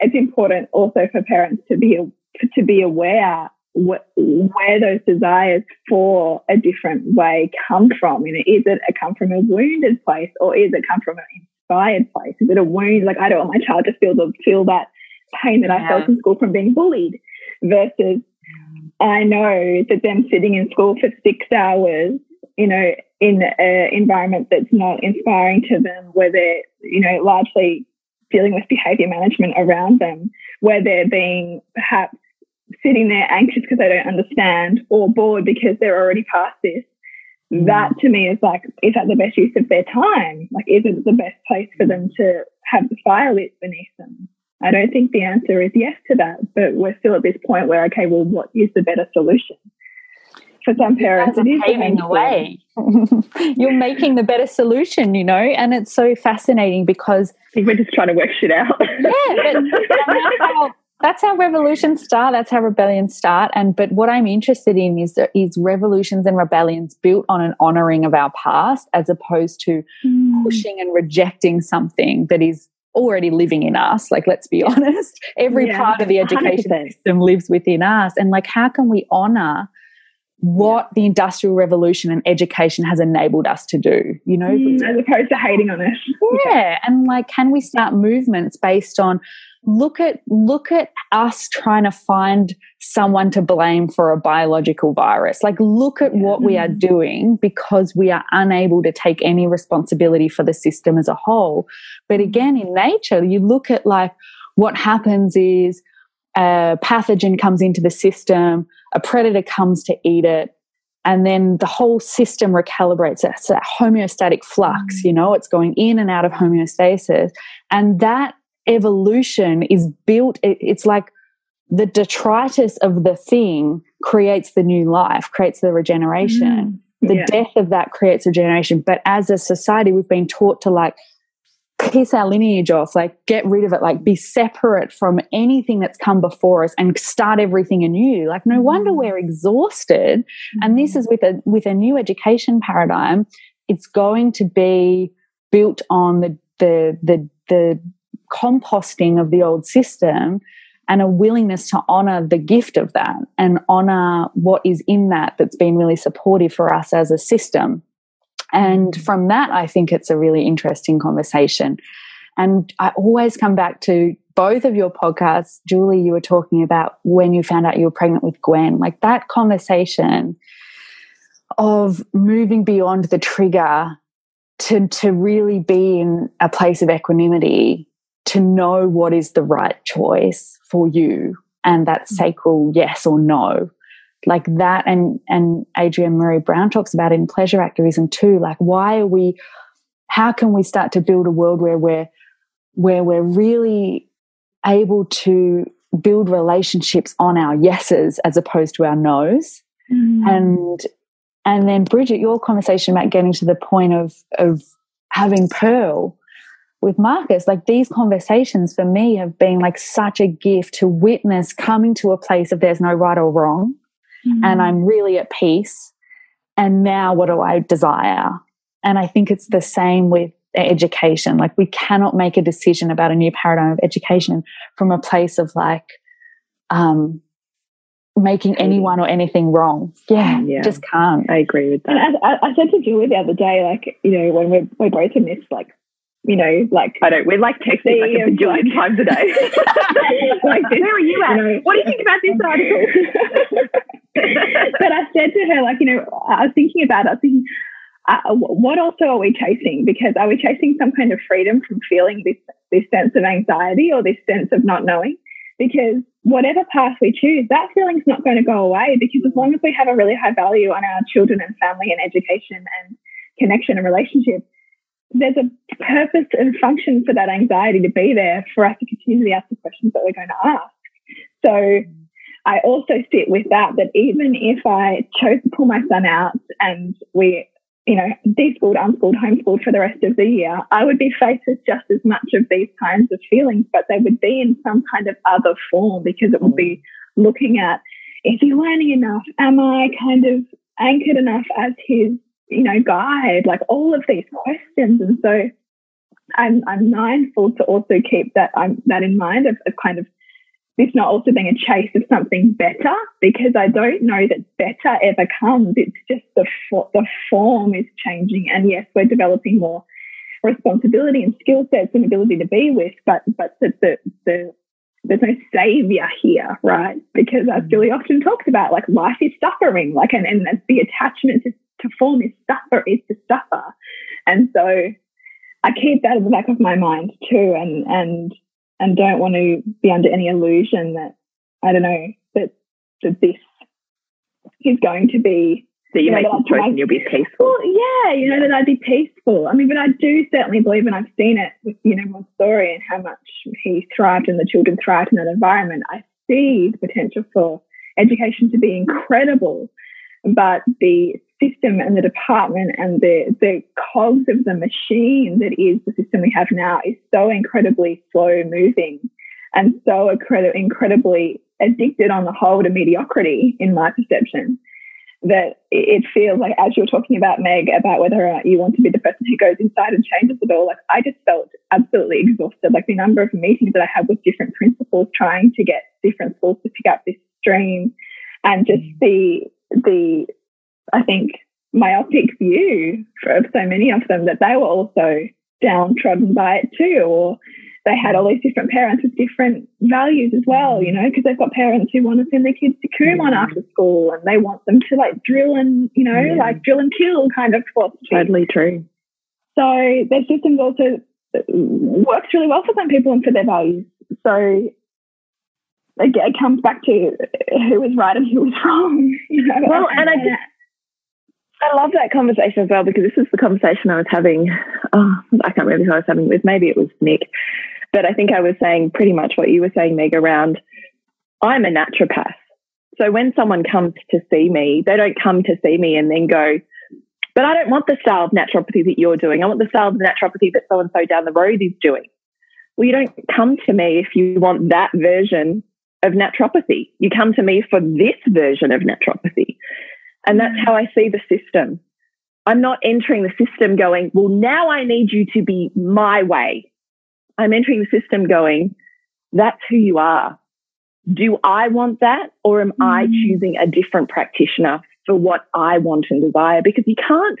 it's important also for parents to be to be aware wh- where those desires for a different way come from. You know, is it a come from a wounded place or is it come from an inspired place? Is it a wound? Like I don't want my child to feel the feel that pain that I felt in school from being bullied versus I know that them sitting in school for six hours, you know, in an environment that's not inspiring to them, where they're, you know, largely dealing with behavior management around them, where they're being perhaps sitting there anxious because they don't understand or bored because they're already past this. Mm. That to me is like, is that the best use of their time? Like, is it the best place for them to have the fire lit beneath them? I don't think the answer is yes to that, but we're still at this point where, okay, well, what is the better solution? For some parents, it is paving the way. You're making the better solution, you know, and it's so fascinating because I think we're just trying to work shit out. yeah, but how, that's how revolutions start. That's how rebellions start. And but what I'm interested in is is revolutions and rebellions built on an honoring of our past, as opposed to mm. pushing and rejecting something that is already living in us. Like, let's be honest, every yeah, part of the education 100%. system lives within us. And like, how can we honor what the industrial revolution and education has enabled us to do, you know? Mm, as opposed to hating on it. Yeah. And like, can we start movements based on look at look at us trying to find someone to blame for a biological virus. Like look at what we are mm. doing because we are unable to take any responsibility for the system as a whole. But again in nature you look at like what happens is a pathogen comes into the system a predator comes to eat it and then the whole system recalibrates. It's a homeostatic flux mm. you know it's going in and out of homeostasis. And that evolution is built, it's like the detritus of the thing creates the new life, creates the regeneration. Mm, the yeah. death of that creates regeneration. But as a society, we've been taught to like piss our lineage off, like get rid of it, like be separate from anything that's come before us and start everything anew. Like no wonder mm. we're exhausted. Mm-hmm. And this mm. is with a with a new education paradigm, it's going to be built on the the the the composting of the old system and a willingness to honor the gift of that and honor what is in that that's been really supportive for us as a system. And mm. from that, I think it's a really interesting conversation. And I always come back to both of your podcasts. Julie, you were talking about when you found out you were pregnant with Gwen, like that conversation of moving beyond the trigger to, to really be in a place of equanimity to know what is the right choice for you and that mm. sacral yes or no like that and and adrienne maree brown talks about in pleasure activism too like why are we how can we start to build a world where we're where we're really able to build relationships on our yeses as opposed to our nos mm. and and then bridget your conversation about getting to the point of of having pearl with Marcus, like these conversations for me have been like such a gift to witness coming to a place of there's no right or wrong. Mm-hmm. And I'm really at peace. And now what do I desire? And I think it's the same with education. Like we cannot make a decision about a new paradigm of education from a place of like, um, making anyone or anything wrong. Yeah, yeah, just can't. I agree with that. And I, I said to Julie the other day, like, you know, when we're, we're both in this like you know, like I don't. We're like texting like a bajillion like, times a day. like, where are you at? You know, what do you think about this article? but I said to her, like, you know, I was thinking about it. I was thinking, uh, what also are we chasing? Because are we chasing some kind of freedom from feeling this this sense of anxiety or this sense of not knowing? Because whatever path we choose, that feeling's not going to go away. Because as long as we have a really high value on our children and family and education and connection and relationship, there's a purpose and function for that anxiety to be there for us to continually ask the questions that we're going to ask. So I also sit with that, that even if I chose to pull my son out and we, you know, deschooled, unschooled, homeschooled for the rest of the year, I would be faced with just as much of these kinds of feelings, but they would be in some kind of other form because it would be looking at, is he learning enough? Am I kind of anchored enough as his you know, guide, like all of these questions. And so I'm, I'm mindful to also keep that, I'm, that in mind of, of kind of this not also being a chase of something better because I don't know that better ever comes. It's just the the form is changing, and yes, we're developing more responsibility and skill sets and ability to be with, but but the the, the there's no savior here, right? Because as Julie mm. often talks about, like life is suffering, like and, and the attachment to, to form is suffer is to suffer. And so I keep that in the back of my mind too and and and don't want to be under any illusion that I don't know that that this is going to be that you, make the choice and you'll be peaceful. Well, yeah, you know, yeah. that I'd be peaceful. I mean, but I do certainly believe, and I've seen it with, you know, Montessori and how much he thrived and the children thrived in that environment. I see the potential for education to be incredible, but the system and the department and the, the cogs of the machine that is the system we have now is so incredibly slow moving and so incredibly addicted on the whole to mediocrity in my perception that it feels like as you're talking about Meg about whether or not you want to be the person who goes inside and changes it all, like I just felt absolutely exhausted. Like the number of meetings that I had with different principals trying to get different schools to pick up this stream and just mm. the the I think myopic view for so many of them that they were also downtrodden by it too or they had all these different parents with different values as well, you know, because they've got parents who want to send their kids to Kumon after school and they want them to like drill and, you know, yeah. like drill and kill kind of philosophy. Totally true. So their systems also uh, works really well for some people and for their values. So it comes back to who was right and who was wrong. You know, well, and I just, I love that conversation as well because this is the conversation I was having. Oh, I can't remember who I was having with. Maybe it was Nick, but I think I was saying pretty much what you were saying, Meg. Around, I'm a naturopath, so when someone comes to see me, they don't come to see me and then go, "But I don't want the style of naturopathy that you're doing. I want the style of naturopathy that so and so down the road is doing." Well, you don't come to me if you want that version of naturopathy. You come to me for this version of naturopathy. And that's how I see the system. I'm not entering the system going, well, now I need you to be my way. I'm entering the system going, that's who you are. Do I want that? Or am mm. I choosing a different practitioner for what I want and desire? Because you can't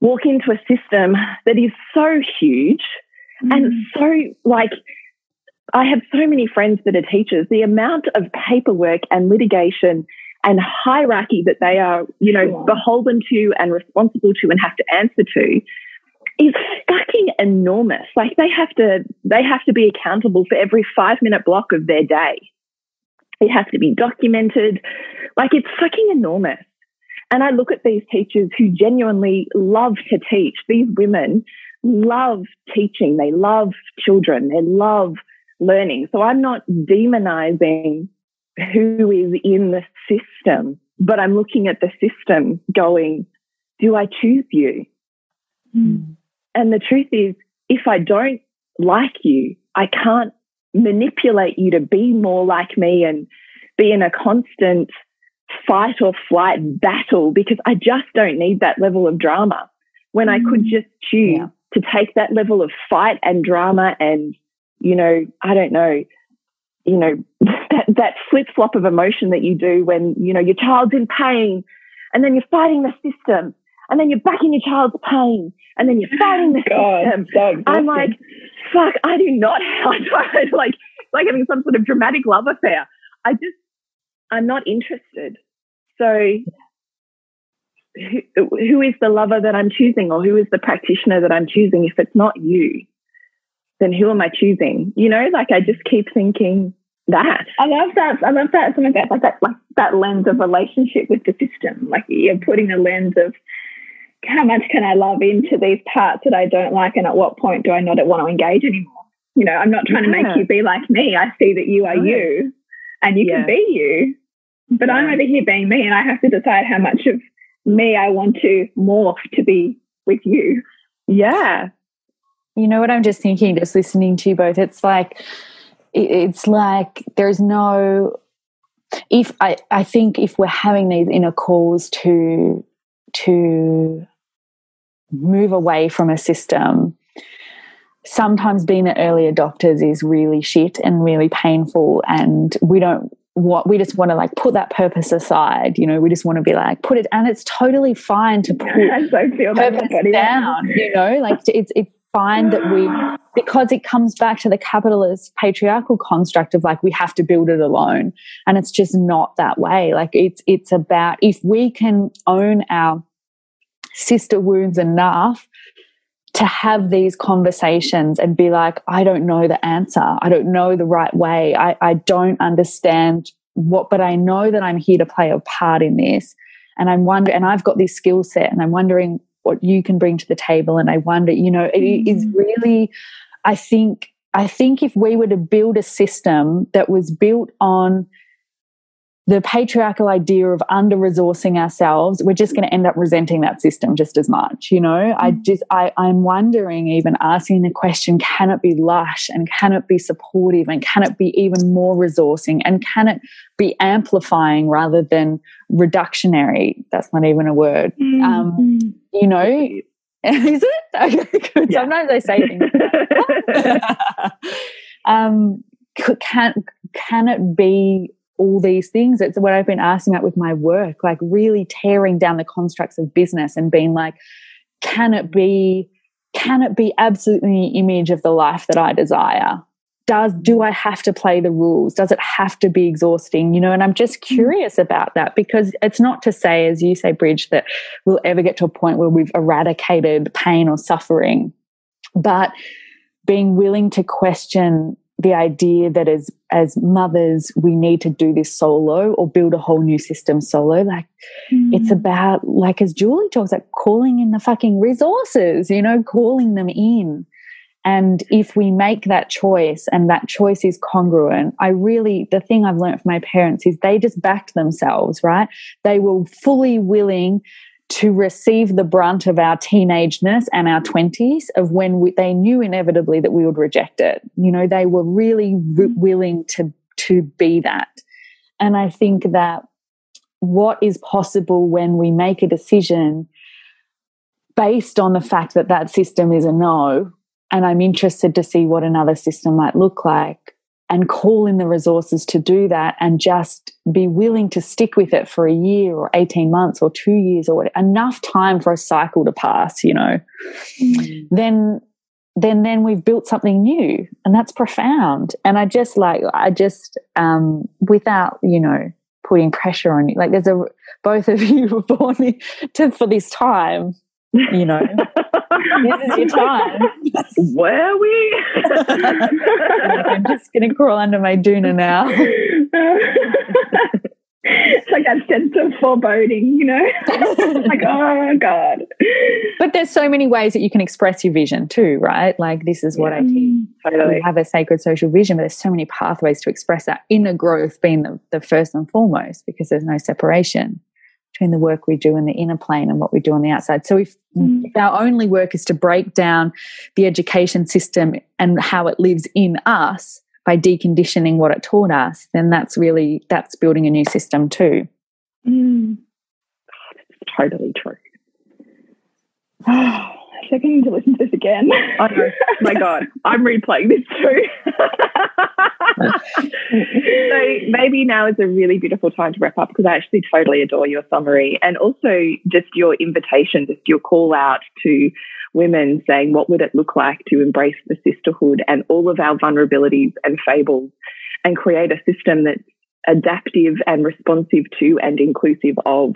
walk into a system that is so huge mm. and so like, I have so many friends that are teachers. The amount of paperwork and litigation and hierarchy that they are, you know, sure. beholden to and responsible to and have to answer to is fucking enormous. Like they have to they have to be accountable for every five minute block of their day. It has to be documented. Like it's fucking enormous. And I look at these teachers who genuinely love to teach. These women love teaching. They love children. They love learning. So I'm not demonizing who is in the system, but I'm looking at the system going, do I choose you? Mm. And the truth is, if I don't like you, I can't manipulate you to be more like me and be in a constant fight or flight battle because I just don't need that level of drama when mm. I could hmm. just choose yeah. to take that level of fight and drama and, you know, I don't know, you know, that, that flip flop of emotion that you do when, you know, your child's in pain and then you're fighting the system and then you're back in your child's pain and then you're fighting the God, system. So I'm like, fuck, I do not have, like, like having some sort of dramatic love affair. I just, I'm not interested. So who, who is the lover that I'm choosing or who is the practitioner that I'm choosing? If it's not you, then who am I choosing? You know, like I just keep thinking that. I love that. I love that. Something that like that, like that lens of relationship with the system. Like you're putting a lens of how much can I love into these parts that I don't like, and at what point do I not want to engage anymore? You know, I'm not trying yeah. to make you be like me. I see that you are you, and you yeah. can be you. But yeah. I'm over here being me, and I have to decide how much of me I want to morph to be with you. Yeah, you know what I'm just thinking, just listening to you both? It's like, it's like there's no, if I, I think if we're having these inner calls to, to move away from a system, sometimes being the early adopters is really shit and really painful and we don't what we just want to like put that purpose aside you know we just want to be like put it and it's totally fine to put so purpose down you know like it's it's fine that we because it comes back to the capitalist patriarchal construct of like we have to build it alone and it's just not that way like it's it's about if we can own our sister wounds enough to have these conversations and be like, I don't know the answer. I don't know the right way. I, I don't understand what, but I know that I'm here to play a part in this. And I'm wondering, and I've got this skill set and I'm wondering what you can bring to the table. And I wonder, you know, it is mm-hmm. really, I think, I think if we were to build a system that was built on the patriarchal idea of under resourcing ourselves, we're just going to end up resenting that system just as much. You know, I mm. just, I, I'm wondering, even asking the question, can it be lush and can it be supportive and can it be even more resourcing and can it be amplifying rather than reductionary? That's not even a word. Mm. Um, you know, is it? Okay, yeah. Sometimes I say things. um, can, can it be all these things. It's what I've been asking about with my work, like really tearing down the constructs of business and being like, can it be, can it be absolutely the image of the life that I desire? Does, do I have to play the rules? Does it have to be exhausting? You know, and I'm just mm. curious about that because it's not to say, as you say, Bridge, that we'll ever get to a point where we've eradicated pain or suffering, but being willing to question the idea that as as mothers we need to do this solo or build a whole new system solo like mm. it's about like as julie talks like calling in the fucking resources you know calling them in and if we make that choice and that choice is congruent i really the thing i've learned from my parents is they just backed themselves right? They were fully willing to receive the brunt of our teenageness and our 20s of when we, they knew inevitably that we would reject it. You know they were really mm-hmm. willing to to be that. And i think that what is possible when we make a decision based on the fact that that system is a no and i'm interested to see what another system might look like and call in the resources to do that and just be willing to stick with it for a year or 18 months or two years or enough time for a cycle to pass, you know, mm. then then then we've built something new and that's profound. And i just like i just um without you know putting pressure on you like there's a both of you were born to for this time you know, this is your time. Were we? I'm just going to crawl under my doona now. it's like that sense of foreboding, you know? like, oh God. But there's so many ways that you can express your vision too, right? Like this is what yeah, I teach. Totally. We have a sacred social vision, but there's so many pathways to express that inner growth being the, the first and foremost because there's no separation between the work we do in the inner plane and what we do on the outside. So if, mm. if our only work is to break down the education system and how it lives in us by deconditioning what it taught us, then that's really that's building a new system too. Mm. God, it's totally true. I I need to listen to this again. oh know. My God, I'm replaying this too. so maybe now is a really beautiful time to wrap up because I actually totally adore your summary and also just your invitation, just your call out to women saying, what would it look like to embrace the sisterhood and all of our vulnerabilities and fables and create a system that's adaptive and responsive to and inclusive of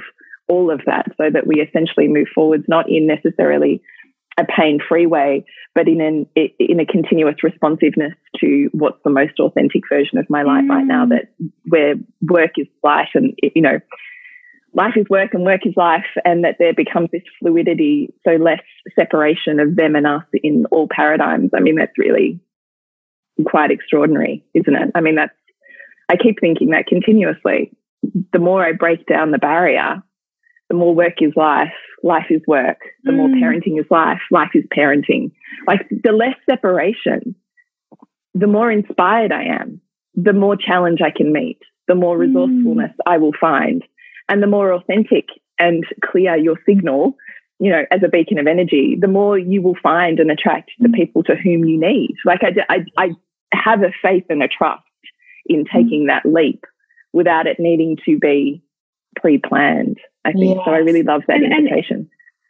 all of that so that we essentially move forwards, not in necessarily a pain-free way, but in an in a continuous responsiveness to what's the most authentic version of my life mm. right now. Mm. That where work is life, and you know, life is work and work is life, and that there becomes this fluidity, so less separation of them and us in all paradigms. I mean, that's really quite extraordinary, isn't it? I mean, that's I keep thinking that continuously. The more I break down the barrier, the more work is life, life is work. The mm. more parenting is life, life is parenting. Like the less separation, the more inspired I am, the more challenge I can meet, the more mm. resourcefulness mm. I will find, and the more authentic and clear your signal you know, as a beacon of energy, the more you will find and attract the people to whom you need. Like I, I, I have a faith and a trust in taking that leap without it needing to be pre-planned. I think yes. so. I really love that and, invitation.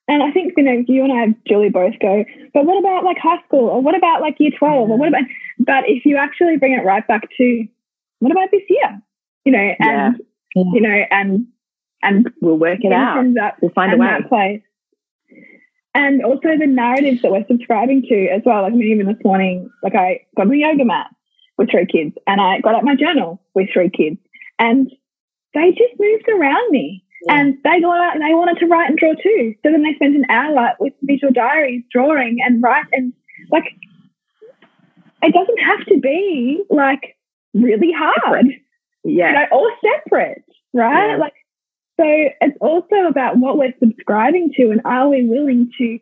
And, and I think you know, you and I, Julie, both go. But what about like high school, or what about like year twelve, or what mm. about? But if you actually bring it right back to, what about this year? You know, and yeah. you know, and and we'll work it out. That, we'll find a way. place. And also the narratives that we're subscribing to as well. Like I mean, even this morning, like I got the yoga mat with three kids, and I got out my journal with three kids, and they just moved around me. Yeah. And they got out and they wanted to write and draw too. So then they spent an hour like with visual diaries, drawing and write and like it doesn't have to be like really hard. Yeah. You know, or separate, right? Yeah. Like so it's also about what we're subscribing to and are we willing to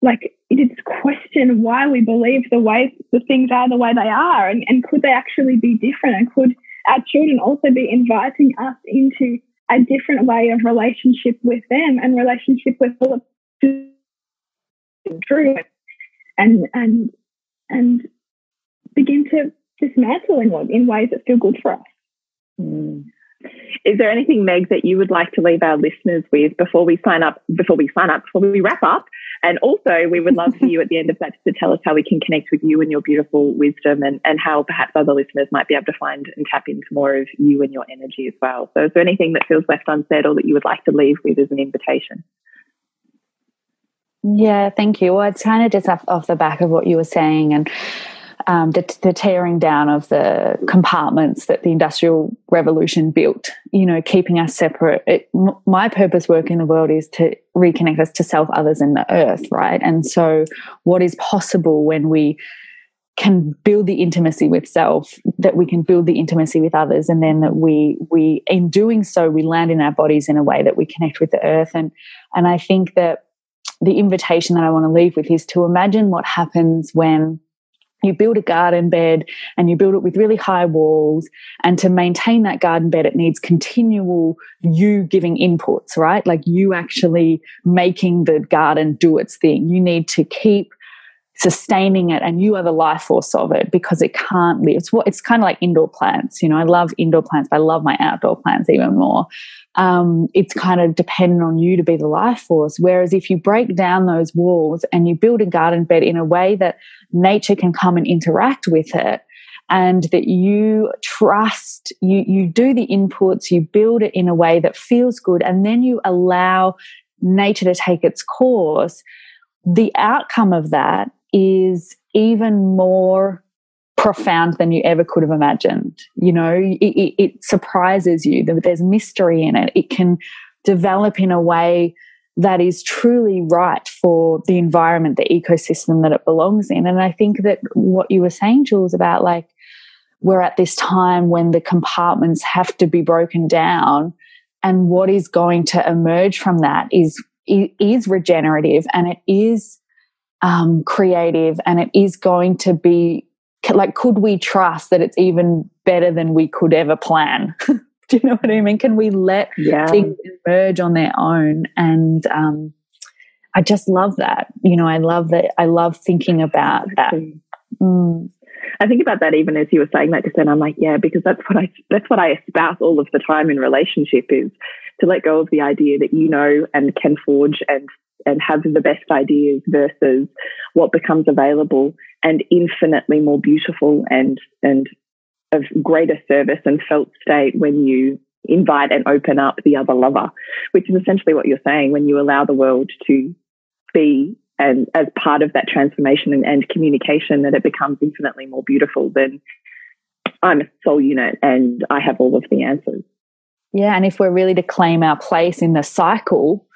like it's question why we believe the way the things are the way they are and, and could they actually be different and could our children also be inviting us into a different way of relationship with them and relationship with all of true and and and begin to dismantle in, in ways that feel good for us. Mm. Is there anything, Meg, that you would like to leave our listeners with before we sign up, before we sign up, before we wrap up? And also, we would love for you at the end of that to tell us how we can connect with you and your beautiful wisdom and, and how perhaps other listeners might be able to find and tap into more of you and your energy as well. So, is there anything that feels left unsaid or that you would like to leave with as an invitation? Yeah, thank you. Well, it's kind of just off, off the back of what you were saying. And um, the, the, tearing down of the compartments that the industrial revolution built you know keeping us separate. It, m- my purpose work in the world is to reconnect us to self others and the earth right? And so what is possible when we can build the intimacy with self that we can build the intimacy with others and then that we we in doing so we land in our bodies in a way that we connect with the earth. And and i think that the invitation that i want to leave with is to imagine what happens when you build a garden bed and you build it with really high walls and to maintain that garden bed it needs continual you giving inputs right? Like you actually making the garden do its thing. You need to keep sustaining it and you are the life force of it because it can't live. It's what it's kind of like indoor plants you know i love indoor plants but i love my outdoor plants even more. Um, it's kind of dependent on you to be the life force. Whereas if you break down those walls and you build a garden bed in a way that nature can come and interact with it and that you trust you you do the inputs you build it in a way that feels good and then you allow nature to take its course the outcome of that is even more profound than you ever could have imagined. You know, it, it, it surprises you. There's mystery in it. It can develop in a way that is truly right for the environment, the ecosystem that it belongs in. And I think that what you were saying, Jules, about like we're at this time when the compartments have to be broken down, and what is going to emerge from that is is regenerative and it is um, creative and it is going to be like could we trust that it's even better than we could ever plan? Do you know what i mean? Can we let yeah. things emerge on their own? And um, i just love that. You know i love that i love thinking about that. Mm. I think about that even as you were saying that just then I'm like, yeah, because that's what I that's what I espouse all of the time in relationship is to let go of the idea that you know and can forge and and have the best ideas versus what becomes available and infinitely more beautiful and and of greater service and felt state when you invite and open up the other lover, which is essentially what you're saying when you allow the world to be and as part of that transformation and, and communication that it becomes infinitely more beautiful than I'm a sole unit and I have all of the answers. Yeah, and if we're really to claim our place in the cycle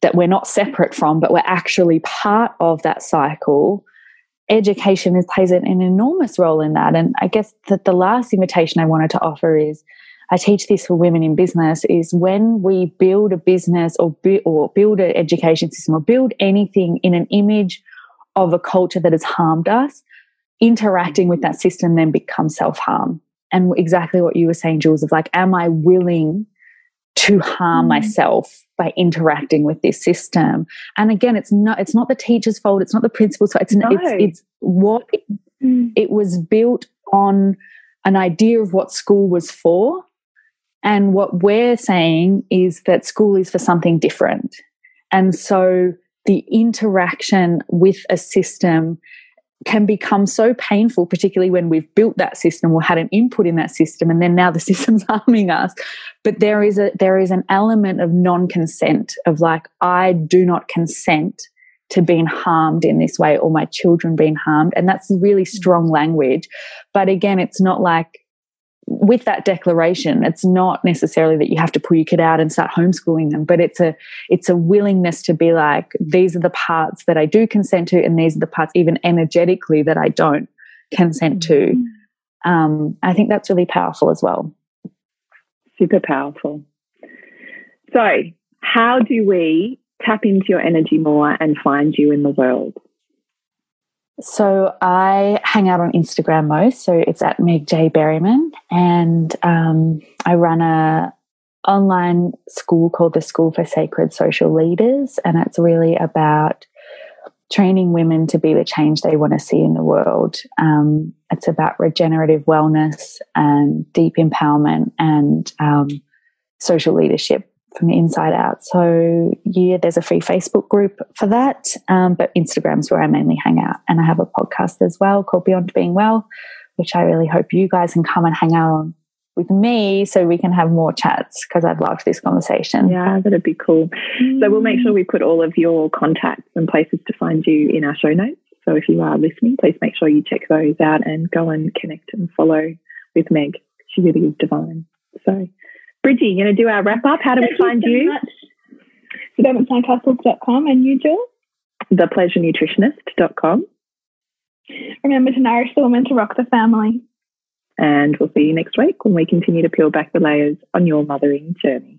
that we're not separate from, but we're actually part of that cycle, education is, plays an, an enormous role in that. And I guess that the last invitation I wanted to offer is I teach this for women in business is when we build a business or, bu- or build an education system or build anything in an image of a culture that has harmed us, interacting with that system then becomes self harm. And exactly what you were saying, Jules, of like, am I willing to harm mm. myself by interacting with this system. And again, it's not it's not the teacher's fault. It's not the principal's fault. It's no. it's, it's what it, mm. it was built on an idea of what school was for. And what we're saying is that school is for something different. And so the interaction with a system can become so painful, particularly when we've built that system or had an input in that system, and then now the system's harming us. But there is a there is an element of non-consent of like, I do not consent to being harmed in this way or my children being harmed. And that's really strong language. But again, it's not like with that declaration, it's not necessarily that you have to pull your kid out and start homeschooling them, but it's a it's a willingness to be like, these are the parts that I do consent to, and these are the parts even energetically that I don't consent to. Mm-hmm. Um, I think that's really powerful as well. Super powerful. So, how do we tap into your energy more and find you in the world? So I hang out on Instagram most. So it's at Meg J Berryman, and um, I run a online school called the School for Sacred Social Leaders, and it's really about training women to be the change they want to see in the world. Um, it's about regenerative wellness and deep empowerment and um, social leadership from the inside out. So yeah, there's a free Facebook group for that. Um, but Instagram's where I mainly hang out. And I have a podcast as well called Beyond Being Well, which I really hope you guys can come and hang out on with me so we can have more chats because I've loved this conversation. Yeah, that'd be cool. Mm. So we'll make sure we put all of your contacts and places to find you in our show notes. So if you are listening, please make sure you check those out and go and connect and follow with Meg. She really is divine. So Bridgie, you going to do our wrap up? How do Thank we find you? So Suburbansandcastles.com and you, Jill? Thepleasurenutritionist.com. Remember to nourish the woman to rock the family. And we'll see you next week when we continue to peel back the layers on your mothering journey.